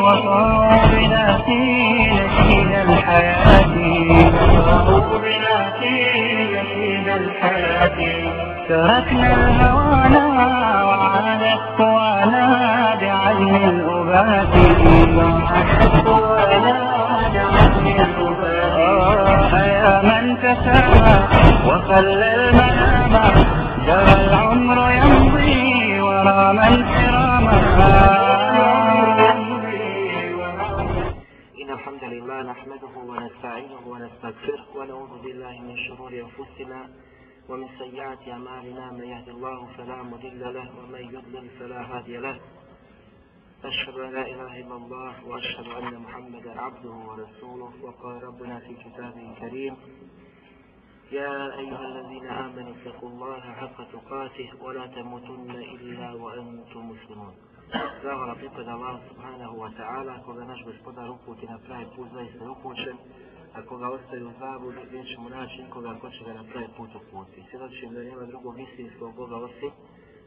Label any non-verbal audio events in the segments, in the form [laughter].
وطاروا بنا في نشيد الحياة الحياة. تركنا الهوانا وعاد قوانا بعزم الأبات. وعاد بعزم الأبات يا من تسامى وخلى المنام. جرى العمر يمضي ورا من لله نحمده ونستعينه ونستغفره ونعوذ بالله من شرور أنفسنا ومن سيئات أعمالنا. من يهد الله فلا مضل له ومن يضلل فلا هادي له. أشهد أن لا إله إلا الله وأشهد أن محمدا عبده ورسوله. وقال ربنا في كتابه الكريم يا أيها الذين آمنوا اتقوا الله حق تقاته ولا تموتن إلا وأنتم مسلمون. Zahvala pripada Allah subhanahu wa ta'ala, koga naš gospodar uputi na pravi put zaista upućen, a koga ostaje u zabudi, neće mu naći nikoga ko će ga na pravi put uputi. Svjedočim da nema drugog istinskog Boga osim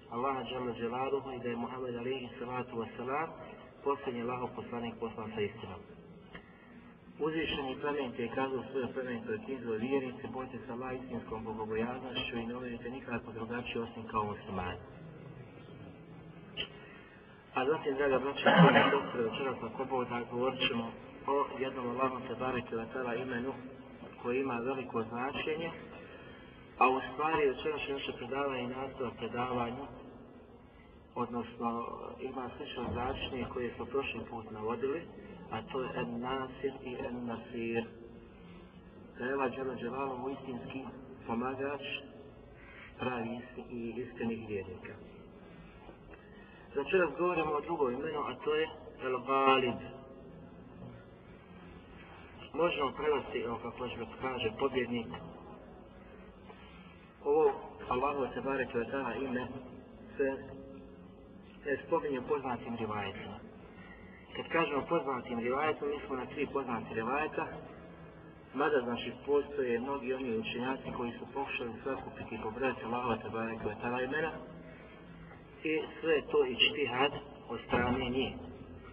Allaha Đalla dželaluhu i da je Muhammed alihi salatu wa salam posljednji Allahov poslanik poslan sa istinom. Uzvišeni plemenite je kazao svoje plemenite knjizu o vjernice, bojte se Allah istinskom bogobojaznošću i ne uvjerite nikako drugačije osim kao muslimani. A zatim, draga braća, koje sestre, večeras na Bog da govorit ćemo o jednom Allahom te bareke vatala imenu koji ima veliko značenje, a u stvari večeras će naše predavanje i nastavak predavanju, odnosno ima slično značenje koje smo prošli put navodili, a to je en nasir i en nasir. Da je ovaj Đelo istinski pomagač pravi i istinih vjernika. Večeras govorimo o drugom imenu, a to je El Galib. Možemo prevesti, evo kako Ležbet kaže, pobjednik. Ovo Allahu se bare kvetala ime se ne spominje poznatim rivajetima. Kad kažemo poznatim rivajetom, mi smo na tri poznati rivajeta, mada znači postoje mnogi oni učenjaci koji su pokušali sakupiti i pobrati Allahu se bare kvetala imena, i sve to i čtihad od strane nje.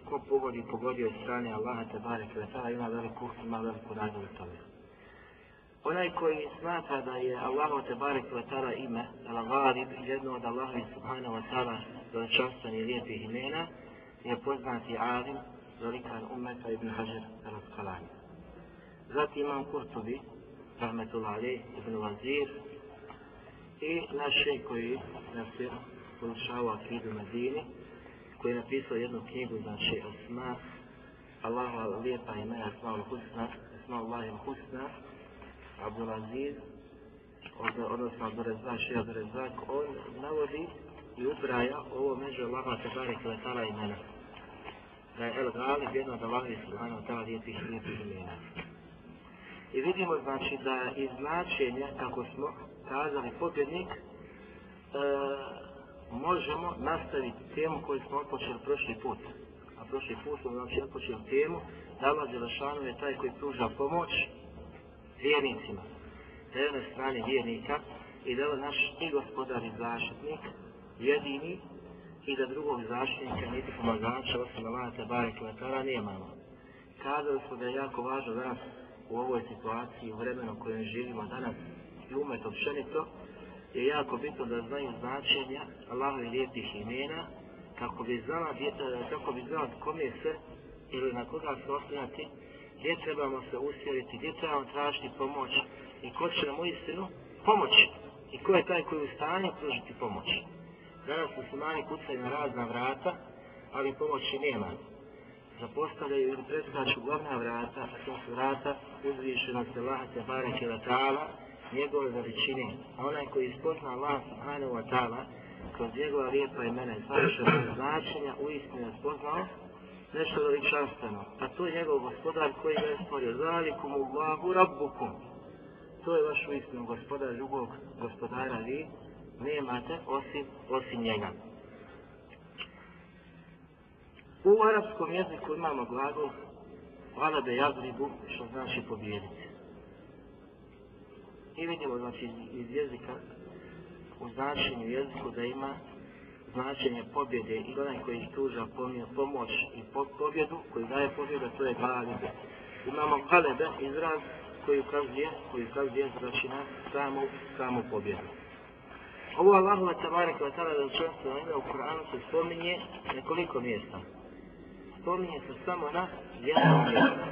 Ko pogodi, pogodi od strane Allaha te barek vetala ima veliku, ima veliku nagradu tome. Onaj koji smatra da je Allahu te barek vetala ime, al gharib, jedno od Allaha subhanahu wa ta'ala veličanstvenih i lijepih imena, je poznati alim, velikan umeta ibn Hajar al-Asqalani. Zatim imam Kurtubi, rahmetullah Ali, ibn Vazir, i naš koji nas je proučavao knjigu Medine, koji je napisao jednu knjigu, znači Asma, Allaha lijepa imena, Asma al-Husna, Asma Allahi al-Husna, Abdul Aziz, odnosno Abdurazak, Šeha Abdurazak, on navodi i ubraja ovo među Allaha Tebare Kvetala imena. Da je El Galib jedno od Allahi Subhanahu ta'ala lijepih lijepih imena. I vidimo znači da iz značenja, kako smo kazali, pobjednik, e, možemo nastaviti temu koju smo otpočeli prošli put. A prošli put smo znači otpočeli temu da Allah Đelešanu je taj koji pruža pomoć vjernicima. Da je na strani vjernika i da je naš i gospodar i zaštitnik jedini i da drugog zaštitnika niti pomagača osim Allah Tebare Kvetara nemamo. Kazali smo da je jako važno danas u ovoj situaciji, u vremenu u kojem živimo danas i umet općenito, je jako bitno da znaju značenja Allahove lijepih imena kako bi znala, kako bi znala kome se ili na koga se osnovati, gdje trebamo se usjeriti, gdje trebamo tražiti pomoć i ko će nam u istinu pomoći i ko je taj koji je u stanju pružiti pomoć. Danas muslimani kucaju na razna vrata, ali pomoći nema. Zapostavljaju ili preskaču glavna vrata, a to su vrata uzvišenosti se Laha Tebare Kelatala, njegove veličine, a onaj koji spozna Allah subhanahu wa ta'ala kroz njegova lijepa imena i savršena značenja u istinu je spoznao nešto veličanstveno. A to je njegov gospodar koji ga je stvorio. Zalikum Allahu rabbukum. To je vaš u istinu gospodar drugog gospodara vi nemate osim, osim njega. U arapskom jeziku imamo glagol Valabe jazribu, što znači pobjediti. I vidimo znači iz jezika u značenju jeziku da ima značenje pobjede i onaj koji pruža pomoć i pobjedu, koji daje pobjedu, to je galibe. Imamo galebe, izraz koji ukazuje, koji ukazuje znači na samu, samu pobjedu. Ovo Allahu tabarak wa ta'ala da na ime u Kur'anu se spominje nekoliko mjesta. Spominje se samo na jednom mjestu.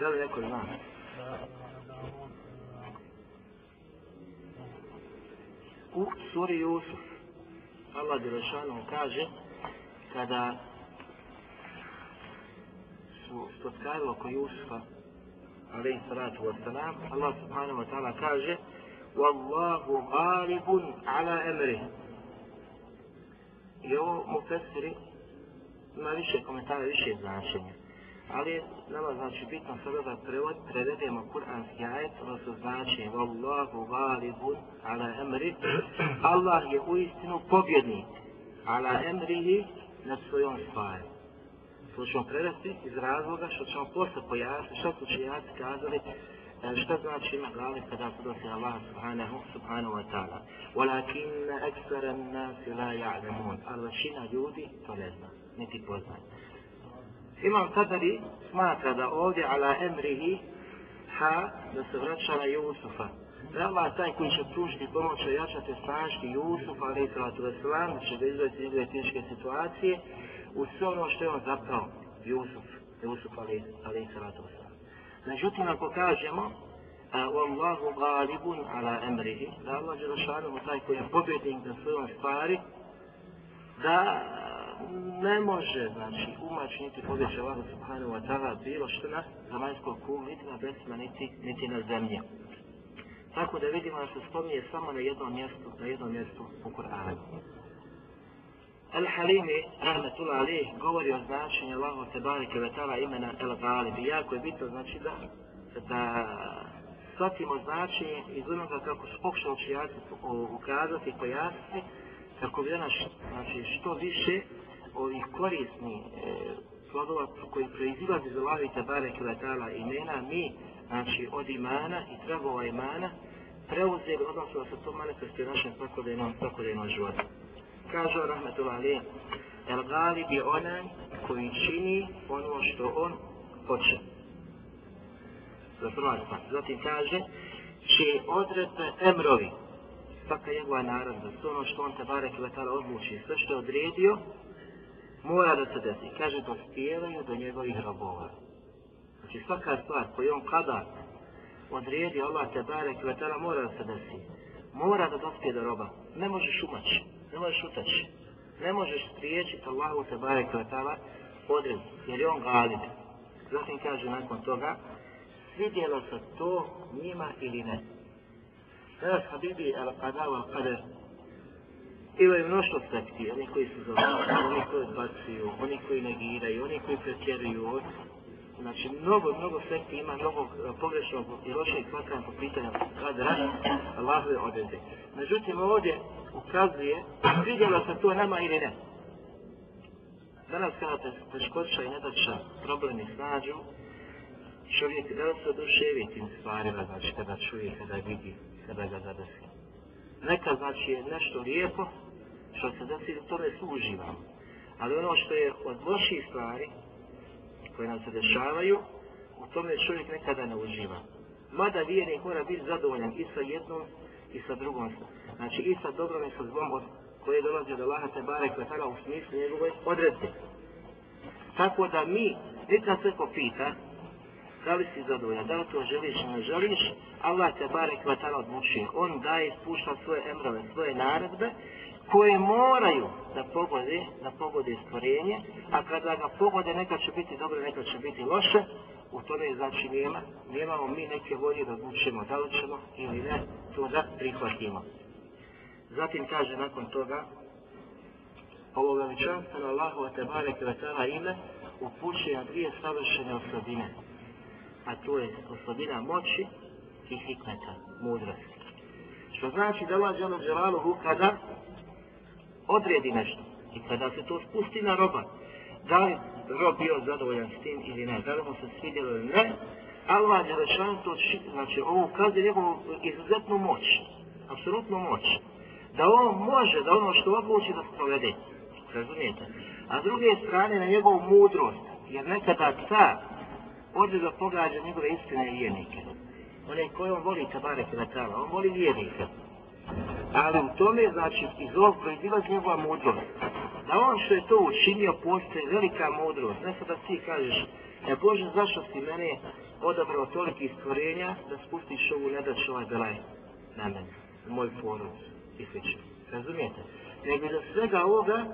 Da li neko zna? U suri Jusuf. Allah Đelešanu kaže kada su spotkali oko Jusufa alaihi salatu wa salam Allah subhanahu wa ta'ala kaže Wallahu galibun ala emrih. I ovo mu fesiri ima više komentara, više značenja ali nama znači bitno sada da prevod, prevedemo kuranski ajet, odnosno znači Wallahu galibun ala emri Allah je u istinu pobjednik ala emrihi na svojom stvari. To ćemo prevesti iz razloga što ćemo posle pojasniti, što su čijaci kazali e, šta znači ima glavi kada se dosi Allah subhanahu, subhanahu wa ta'ala. Walakin ekstra nasi la ja'lamun, ali većina ljudi to ne zna, niti poznaje. Imam Tabari smatra da ovdje ala emrihi ha da se vraća na Jusufa. Da Allah taj koji će pružiti pomoć i jačati snažiti Jusuf, ali i salatu veselam, da će da izvesti iz teške situacije u sve ono što je on zapravo Jusuf, Jusuf ali, ali i salatu veselam. Međutim, ako kažemo Wallahu galibun ala emrihi, da Allah je došao taj koji je pobjednik na svojom stvari, da ne može, znači, umaći niti pobjeći Allah subhanahu wa ta'ala bilo što na zemaljskog kumu, niti na besima, niti, niti na zemlji. Tako da vidimo da se spominje samo na jednom mjestu, na jednom mjestu u Kur'anu. Al-Halimi, rahmetullah alih, govori o značenju Allahu te barike ve ta'ala imena El-Ghalib. Jako je bitno, znači, da, da shvatimo značenje iz onoga kako su pokušali učijati ukazati i pojasniti, kako bi danas, znači, što više ovih korisnih e, plodova koji proizilazi iz Allahi Tabare Kvetala imena, mi, znači od imana i tragova imana, preuzeli, odnosno da se to manifestuje našem svakodajnom, svakodajnom životu. Kaže Rahmetullah Ali, El Galib je onaj koji čini ono što on hoće. Za prva stvar. Zatim kaže, će odredbe emrovi, svaka njegova naredba, sve ono što on Tabare Kvetala odluči, sve što je odredio, mora da se desi. Kaže, dospijevaju do njegovih robova. Znači, svaka stvar koju on kada odredi Allah te bare kvetala mora da se desi. Mora da dospije do roba. Ne možeš umaći, ne možeš utaći. Ne možeš spriječiti Allahu te bare kvetala odred, jer je on galib. Zatim kaže nakon toga, svidjelo se to njima ili ne. Sada Habibi al-Qadav al-Qadar imaju mnoštvo sekti, oni koji su zavljaju, oni koji odbacuju, oni koji negiraju, oni koji pretjeruju. Znači, mnogo, mnogo sekti ima, mnogo e, pogrešnog i lošeg smatranja po pitanju kadra Allahove odrede. Međutim, ovdje ukazuje, vidjela se to nama ili ne. Danas kada te teškoća i nedača problemi snađu, čovjek da se oduševi tim stvarima, znači kada čuje, kada vidi, kada ga zadesi. Neka znači je nešto lijepo, što se desi da tome suživamo. Ali ono što je od loših stvari koje nam se dešavaju, u tome čovjek nekada ne uživa. Mada vjernik mora biti zadovoljan i sa jednom i sa drugom. Znači i sa dobrom i sa zlom od koje dolazi od Allaha te barek kvetala u smislu njegove odredbe. Tako da mi, neka se ko pita, da li si zadovoljan, da li to želiš ili ne želiš, Allah te barek kvetala odlučuje. On daje, spušta svoje emrove, svoje naredbe koje moraju da pogode, da pogode stvorenje, a kada ga pogode neka će biti dobro, neka će biti loše, u tome znači nema, nemamo mi neke volje da odlučimo da li ćemo ili ne, to da prihvatimo. Zatim kaže nakon toga, ovo veličanstveno Allahu te barek vetala ime upućuje na dvije savršene osobine, a to je osobina moći i hikmeta, mudrosti. Što znači da Allah žele želaluhu kada odredi nešto i kada se to spusti na roba, da li rob bio zadovoljan s tim ili ne, da li mu se svidjelo ili ne, Allah je rečan to, znači ovo ukazuje njegovu izuzetnu moć, apsolutnu moć, da on može, da ono što odluči da sprovede. Razumijete? A s druge strane na njegovu mudrost, jer nekada car ode da pogađa njegove istine i vjernike. One koje on voli tabare kratala, on voli vjernika. Ali u tome, znači, iz ovog proizilazi njegova mudrost. Da on što je to učinio, postoji velika mudrost. Ne sad da ti kažeš, e Bože, zašto si mene odabrao toliki stvorenja da spustiš ovu nedač ovaj belaj na mene, na moj porod i sl. Razumijete? Nego za svega ovoga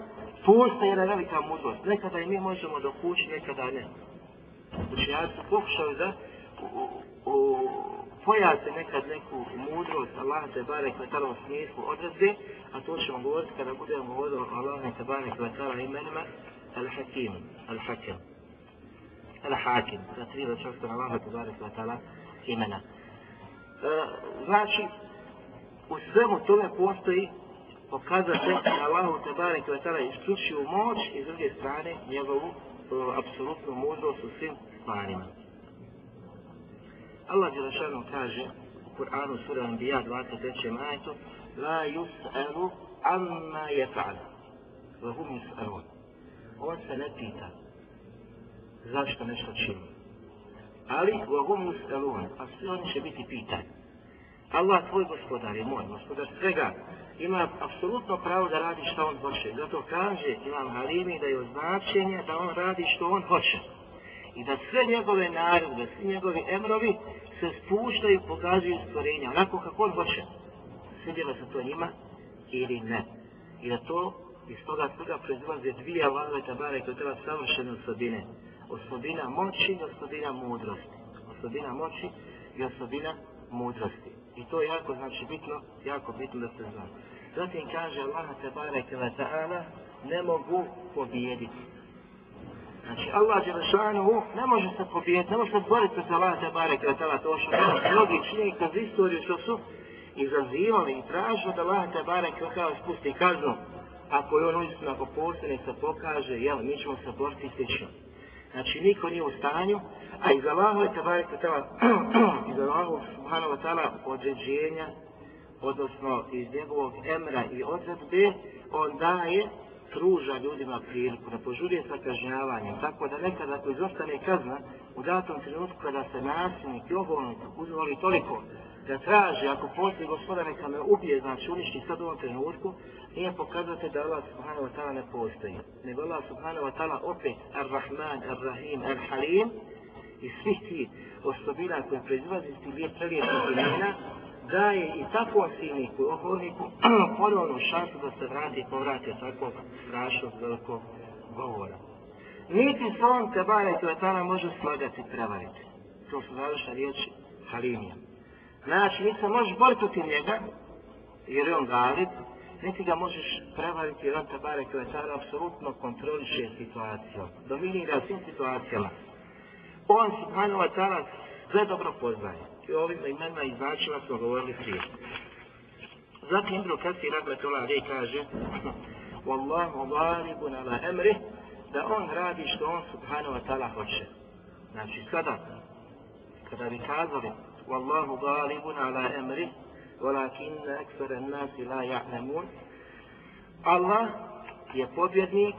postoji jedna velika mudrost. Nekada i mi možemo dokući, nekada ne. Znači, Učenjaci pokušali da o, u, nekad neku mudrost Allah te bare kvetala u smislu odredbe, a to ćemo govoriti kada budemo govorili o Allah te bare kvetala imenima Al-Hakim, Al-Hakim, Al-Hakim, za tri da čovjek Allah te bare kvetala imena. E, znači, u svemu tome postoji pokazate da Allahu te bare kvetala isključivu moć i s druge strane njegovu e, apsolutnu mudrost u svim stvarima. Allah Đelešanu kaže u Kur'anu sura Anbiya 23. majetu La yus'alu amma yef'al wa hum yus'alun On se ne pita zašto nešto čini. Ali wa hum yus'alun a svi oni će biti pitani. Allah tvoj gospodar je moj, gospodar svega, ima apsolutno pravo da radi što on hoće. Zato kaže Imam Halimi da je označenje da on radi što on hoće i da sve njegove naredbe, svi njegovi emrovi se spuštaju pokazuju stvorenja, onako kako on hoće. Svidjela se to njima ili ne. I da to iz toga svega proizlaze dvije Allahove tabare koje treba savršene osobine. Osobina moći i osobina mudrosti. Osobina moći i osobina mudrosti. I to je jako znači bitno, jako bitno da se zna. Zatim kaže Allah tabare keva ta'ala ne mogu pobijediti. Znači, Allah Đelešanu ne može se pobijeti, ne može se boriti protiv Allah Tebare Kretala, to što mnogi čini kroz istoriju što su izazivali i tražili da Allah Tebare Kretala spusti kaznu. Ako je on uistinu, ako postoje, se pokaže, jel, mi ćemo se boriti slično. Znači, niko nije u stanju, a iz Allahove Tebare Kretala, [clears throat] iz Allahove Subhanahu Ta'ala određenja, odnosno iz njegovog emra i odredbe, on daje pruža ljudima priliku, da požurije sa kažnjavanjem, tako da nekad ako izostane kazna, u datom trenutku kada se nasilnik i oholnik uzvoli toliko, da traži, ako postoji gospoda neka me ubije, znači uništi sad u ovom trenutku, nije pokazate da Allah subhanahu wa ta'ala ne postoji. Nego Allah subhanahu wa ta'ala opet Ar-Rahman, Ar-Rahim, Ar-Halim i svih ti osobina koje proizvazi iz tih prelijepnih imena, daje i takvom silniku, oholniku, [clears throat] ponovno šansu da se vrati i povrati od takvog strašnog velikog govora. Niti se on te bare kvetana može slagati i prevariti. To su završna riječi Halimija. Znači, niti se možeš boriti protiv njega, jer je on galib, niti ga možeš prevariti jer on tebare kvetana apsolutno kontroliše situaciju. Dominira svim situacijama. On, subhanahu wa ta'ala, sve dobro poznaje i ovim imenima i značima smo govorili prije. Zatim Ibn Kasir Rahmetullah Ali kaže [laughs] Wallahu ghalibun ala emri da on radi što on subhanahu wa ta'ala hoće. Znači sada, kada bi kazali Wallahu ghalibun ala emri walakin eksara nasi la ja'lemun Allah je pobjednik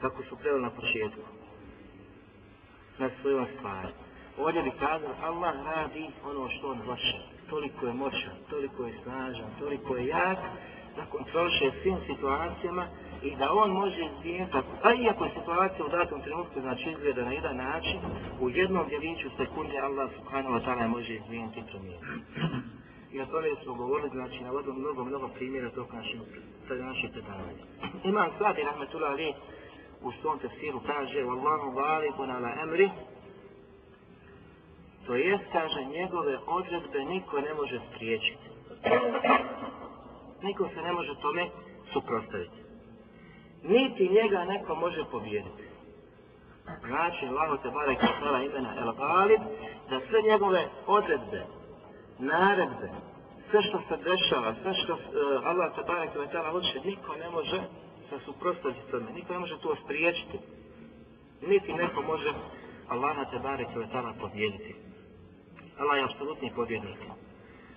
kako su preveli na početku na svojom stvari ovdje bi kazao Allah radi ono što on hoće. Toliko je moćan, toliko je snažan, toliko je jak da kontroliše svim situacijama i da on može izvijeniti, pa iako je situacija u datom trenutku znači izgleda na jedan način, u jednom djeliću sekunde Allah subhanahu wa ta'ala može izvijeniti promijeniti. I o tome smo govorili, znači, na mnogo, mnogo primjera tog našeg, našeg predavanja. Imam Sadi Rahmetullah Ali u svom tefsiru kaže Wallahu ghalibun ala emri To jest, kaže, njegove odredbe niko ne može spriječiti. Niko se ne može tome suprostaviti. Niti njega neko može pobijediti. Znači, Allah te bare kao imena El Galib, da sve njegove odredbe, naredbe, sve što se dešava, sve što uh, Allah te bare kao tala hoće, niko ne može se suprostaviti tome. Niko ne može to spriječiti. Niti neko može Allah te bare kao pobijediti. Allah je apsolutni pobjednik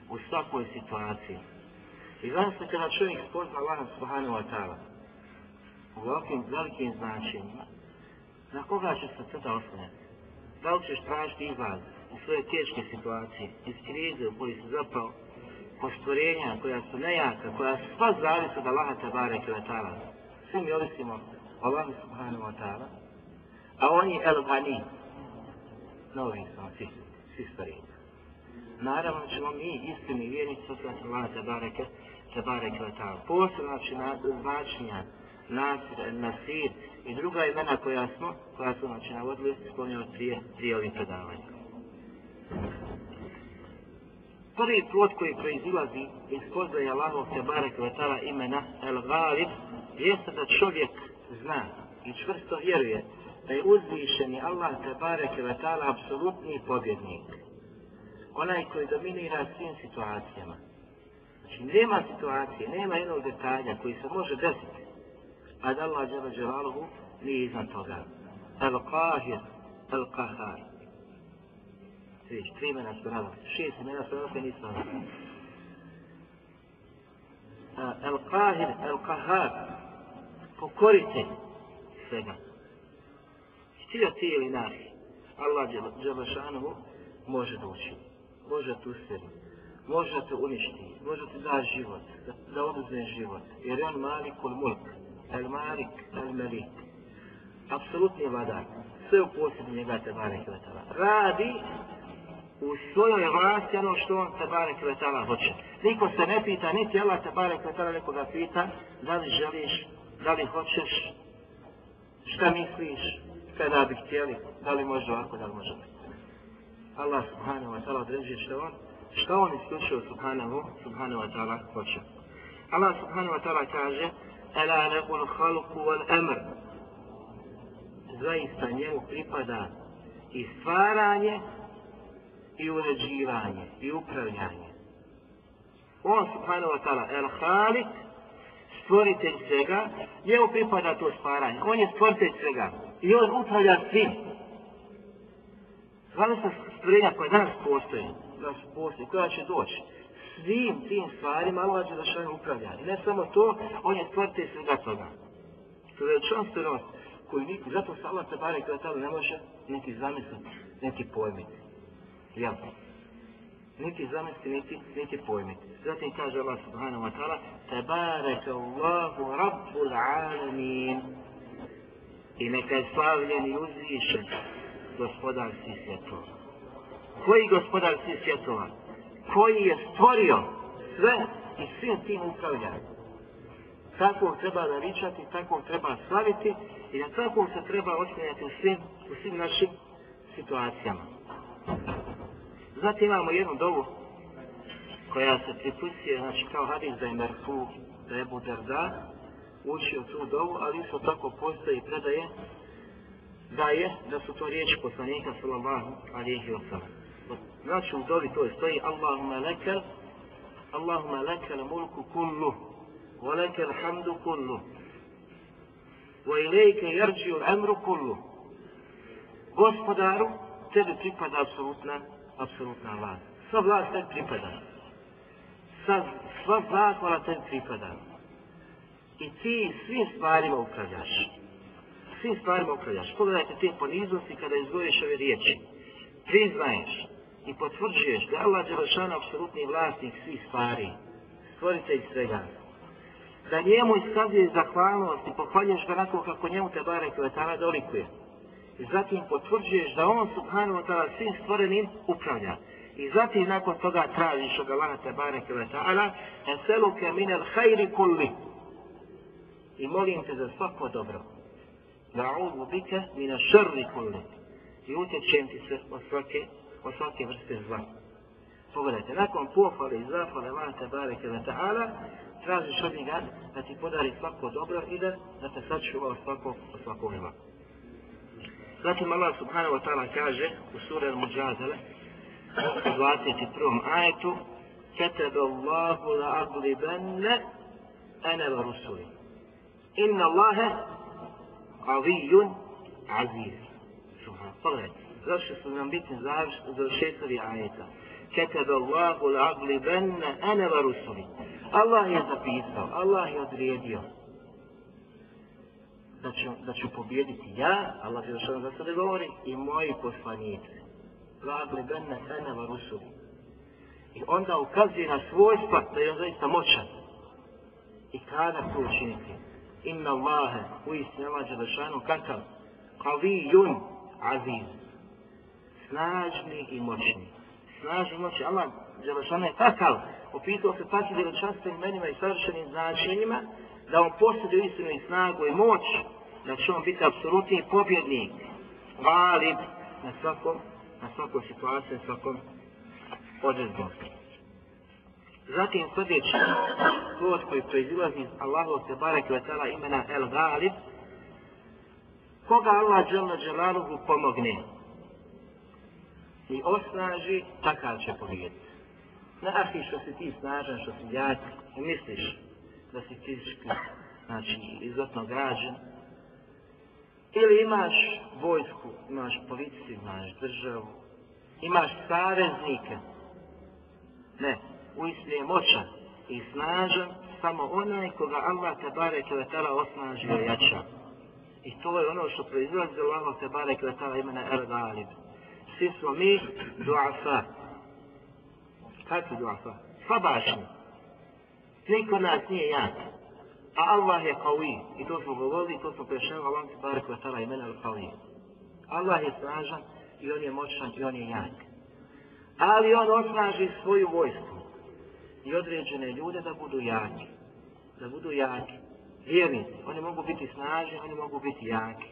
u svakoj situaciji. I zaista kada čovjek spozna Allah subhanahu wa ta'ala u ovakvim velikim značenjima, na koga će se tada osnovati? Da li ćeš tražiti izlaz u svoje teške situacije, iz krize u kojoj si zapao, postvorenja koja su nejaka, koja su sva zavisi od Allaha tabara i ta'ala. Svi mi ovisimo Allah Allahu subhanahu wa ta'ala, a on je el gani, novi smo svi, svi stvorenja. Naravno ćemo mi istini vjernici osvrati Allah tabareke, tabareke wa ta'ala. Posebno znači na, značenja Nasir, Nasir i druga imena koja smo, koja su znači navodili, spomnjamo prije, prije ovih predavanja. Prvi plot koji proizilazi iz spoznaje Allahov tabareke wa imena El Galib jeste da čovjek zna i čvrsto vjeruje da je uzvišeni Allah Tebarek wa ta'ala apsolutni pobjednik onaj koji dominira svim situacijama. Znači, nema situacije, nema jednog detalja koji se može desiti, a da Allah džele dželaluhu nije iznad toga. El Qahir, El Qahar. Vidiš, tri imena su radili, šest imena su radili, nisu radili. El Qahir, El Qahar, pokorite svega. Htio ti ili nahi, Allah džele šanuhu može doći može te usjeti, može te uništi, može te da život, da, da oduzme život. Jer je on malik ul mulk, el malik, el melik. Apsolutni vladar, sve u posjedu njega te barek kvetala. Radi u svojoj vlasti ono što on te barek kvetala hoće. Niko se ne pita, niti Allah te bare kvetala nekoga pita, da li želiš, da li hoćeš, šta misliš, kada bi htjeli, da li može ovako, da li može ovako. Allah subhanahu wa ta'ala određuje što on, što on isključio subhanahu, subhanahu wa ta'ala hoće. Allah subhanahu wa ta'ala kaže Ela nekul halku wal emr Zaista njemu pripada i stvaranje i uređivanje i upravljanje. On subhanahu wa ta'ala el halik stvoritelj svega, njemu pripada to stvaranje. On je stvoritelj svega i on upravlja svim. Zvali se stvorenja koje danas postoje, danas postoje, koja će doći. Svim tim stvarima Allah će da upravlja. I ne samo to, on je stvoritelj svega toga. To je čanstvenost koju niko, zato se Allah te bare kada tada ne može niti zamisliti, niti pojmiti. Jel? Niti zamisliti, niti, niti pojmiti. Zatim kaže Allah subhanahu wa ta'ala Tebareke Allahu Rabbul Alamin I neka je slavljen i uzvišen gospodar svih svjetova. Koji gospodar svih svjetova? Koji je stvorio sve i svim tim upravlja. Takvom treba naričati, takvom treba slaviti i na takvom se treba osmijenjati u svim, u svim našim situacijama. Zatim imamo jednu dovu koja se pripustuje, znači kao hadis da je Merfu, da je Buderda, učio tu dovu, ali isto tako postoji predaje da je, da su to riječi poslanika sallallahu alihi wa sallam. Znači u dovi to stoji Allahumma lekel, Allahumma lekel mulku kullu, wa lekel hamdu kullu, wa ilajke jerđi u emru kullu. Gospodaru, tebi pripada apsolutna, apsolutna vlast. Sva vlast tebi pripada. Sva, sva zakona tebi pripada. I ti svim stvarima upravljaš svim stvarima upravljaš. Pogledajte te poniznosti kada izgoviš ove riječi. Priznaješ i potvrđuješ da Allah Đelešan apsolutni vlasnik svih stvari, stvoritelj svega. Da njemu iskazuješ zahvalnost i pohvaljuješ ga onako kako njemu te bare kvetala dolikuje. I zatim potvrđuješ da on subhanahu wa ta'ala svim stvorenim upravlja. I zatim nakon toga tražiš od Allaha te barek ve ta'ala eseluke minel hajri kulli. I molim te za svako dobro. Na'udhu bika minel šerri kulli. I utječem ti se od svake, svake vrste zla. Pogledajte, nakon pohvale i zahvale Allah te bareke ve ta'ala, tražiš od njega da ti podari svako dobro i da, da te sačuva od svakog, od svakog zla. Zatim Allah subhanahu wa ta'ala kaže u suri Al-Mujadale u 21. ajetu كتب الله لأغلبن أنا ورسولي إن الله Avijun Aziz. Pogledajte, prošli smo nam bitim završetovi ajeta. Ketebe Allahu l'agli benne ene varusovi. Allah je zapisao, Allah je odredio da ću, da ću pobjediti ja, Allah je došao za sebe govori, i moji poslanici. L'agli benne ene varusovi. I onda ukazuje na svojstva da je on zaista moćan. I kada to učiniti? Inna Allahe, u istinu Allah je kakav? Kavijun aziz. Snažni i moćni. Snažni i moćni. Allah Đelešana je takav. Opitao se takvim veličanstvenim imenima i savršenim značenjima, da on posjeduje istinu i snagu i moć, da će on biti apsolutni pobjednik, valib na svakom, na svakom situaciji, na svakom odredbom. Zatim sljedeći plod koji proizilazi iz Allahov se barek imena El Galib, koga Allah dželna dželaluhu pomogne i osnaži, takav će pobijediti. Ne ahi što si ti snažan, što si jak i misliš da si fizički, znači, izotno građen, ili imaš vojsku, imaš policiju, imaš državu, imaš saveznike. Ne, uistinu je moćan i snažan samo onaj koga Allah te bare kvetala osnaži i jača. I to je ono što proizlazi Allah te bare kvetala imena El Galib. Svi smo mi duafa. Kad su duafa? Slabašni. Niko nas nije jak. A Allah je kawi. I to smo govorili, to smo prešao Allah se barek wa tala imena al kawi. Allah je snažan i on je moćan i on je jak. Ali on osnaži svoju vojsku i određene ljude da budu jaki. Da budu jaki. Vjernici, oni mogu biti snažni, oni mogu biti jaki.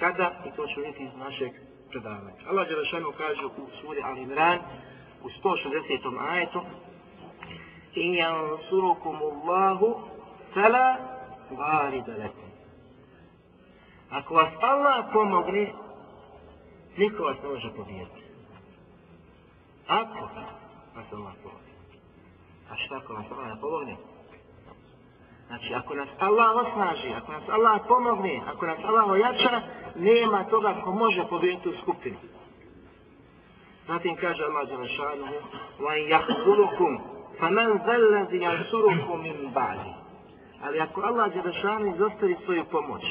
Kada? I to ću vidjeti iz našeg predavanja. Allah Đelešanu kaže u suri Al Imran u 160. ajetu In jansurukum Allahu fela valida lekum. Ako vas Allah pomogne, niko vas ne može pobijeti. Ako vas Allah pomogne. A šta ako vas Allah ne pomogne? Znači, ako nas Allah osnaži, ako nas Allah pomogne, ako nas Allah ojača, nema toga ko može pobijediti u skupinu. Zatim kaže Allah Đelešanu, وَاِنْ يَحْزُلُكُمْ فَمَنْ ذَلَّذِ يَنْسُرُكُمْ مِنْ بَعْدِ Ali ako Allah Đelešanu izostavi svoju pomoć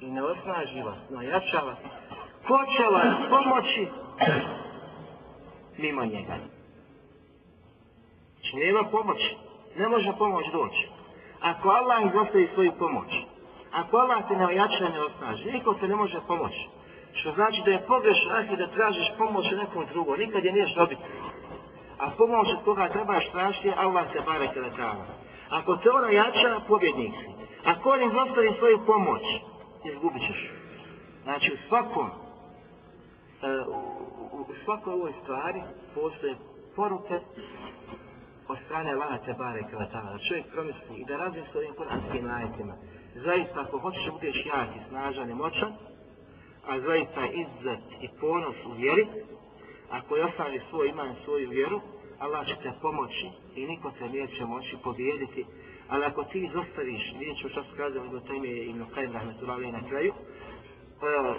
i ne osnaži vas, ne ojača vas, ko će vas pomoći mimo njega? Znači, nema pomoći. Ne može pomoć doći. Ako Allah izostavi svoju pomoć, ako Allah te ne ojača ne osnaži, niko te ne može pomoći. Što znači da je pogreš aki da tražiš pomoć u nekom drugom, nikad je niješ dobiti. A pomoć od koga trebaš tražiti, Allah se bare teletava. Ako te ona jača, pobjednik si. Ako on izostavi svoju pomoć, izgubit ćeš. Znači u svakom, e, u, u svakoj ovoj stvari postoje poruke od strane Allaha te bare kvetala. Da čovjek promisli i da razmisli s ovim kuranskim ajetima. Zaista, ako hoćeš da budeš jak i snažan i moćan, a zaista izzet i ponos u vjeri, ako je ostavi svoj iman, svoju vjeru, Allah će te pomoći i niko te neće moći pobijediti. Ali ako ti izostaviš, vidjet ću što skazali do teme i Ibn kraju rahmetullahi na kraju, uh,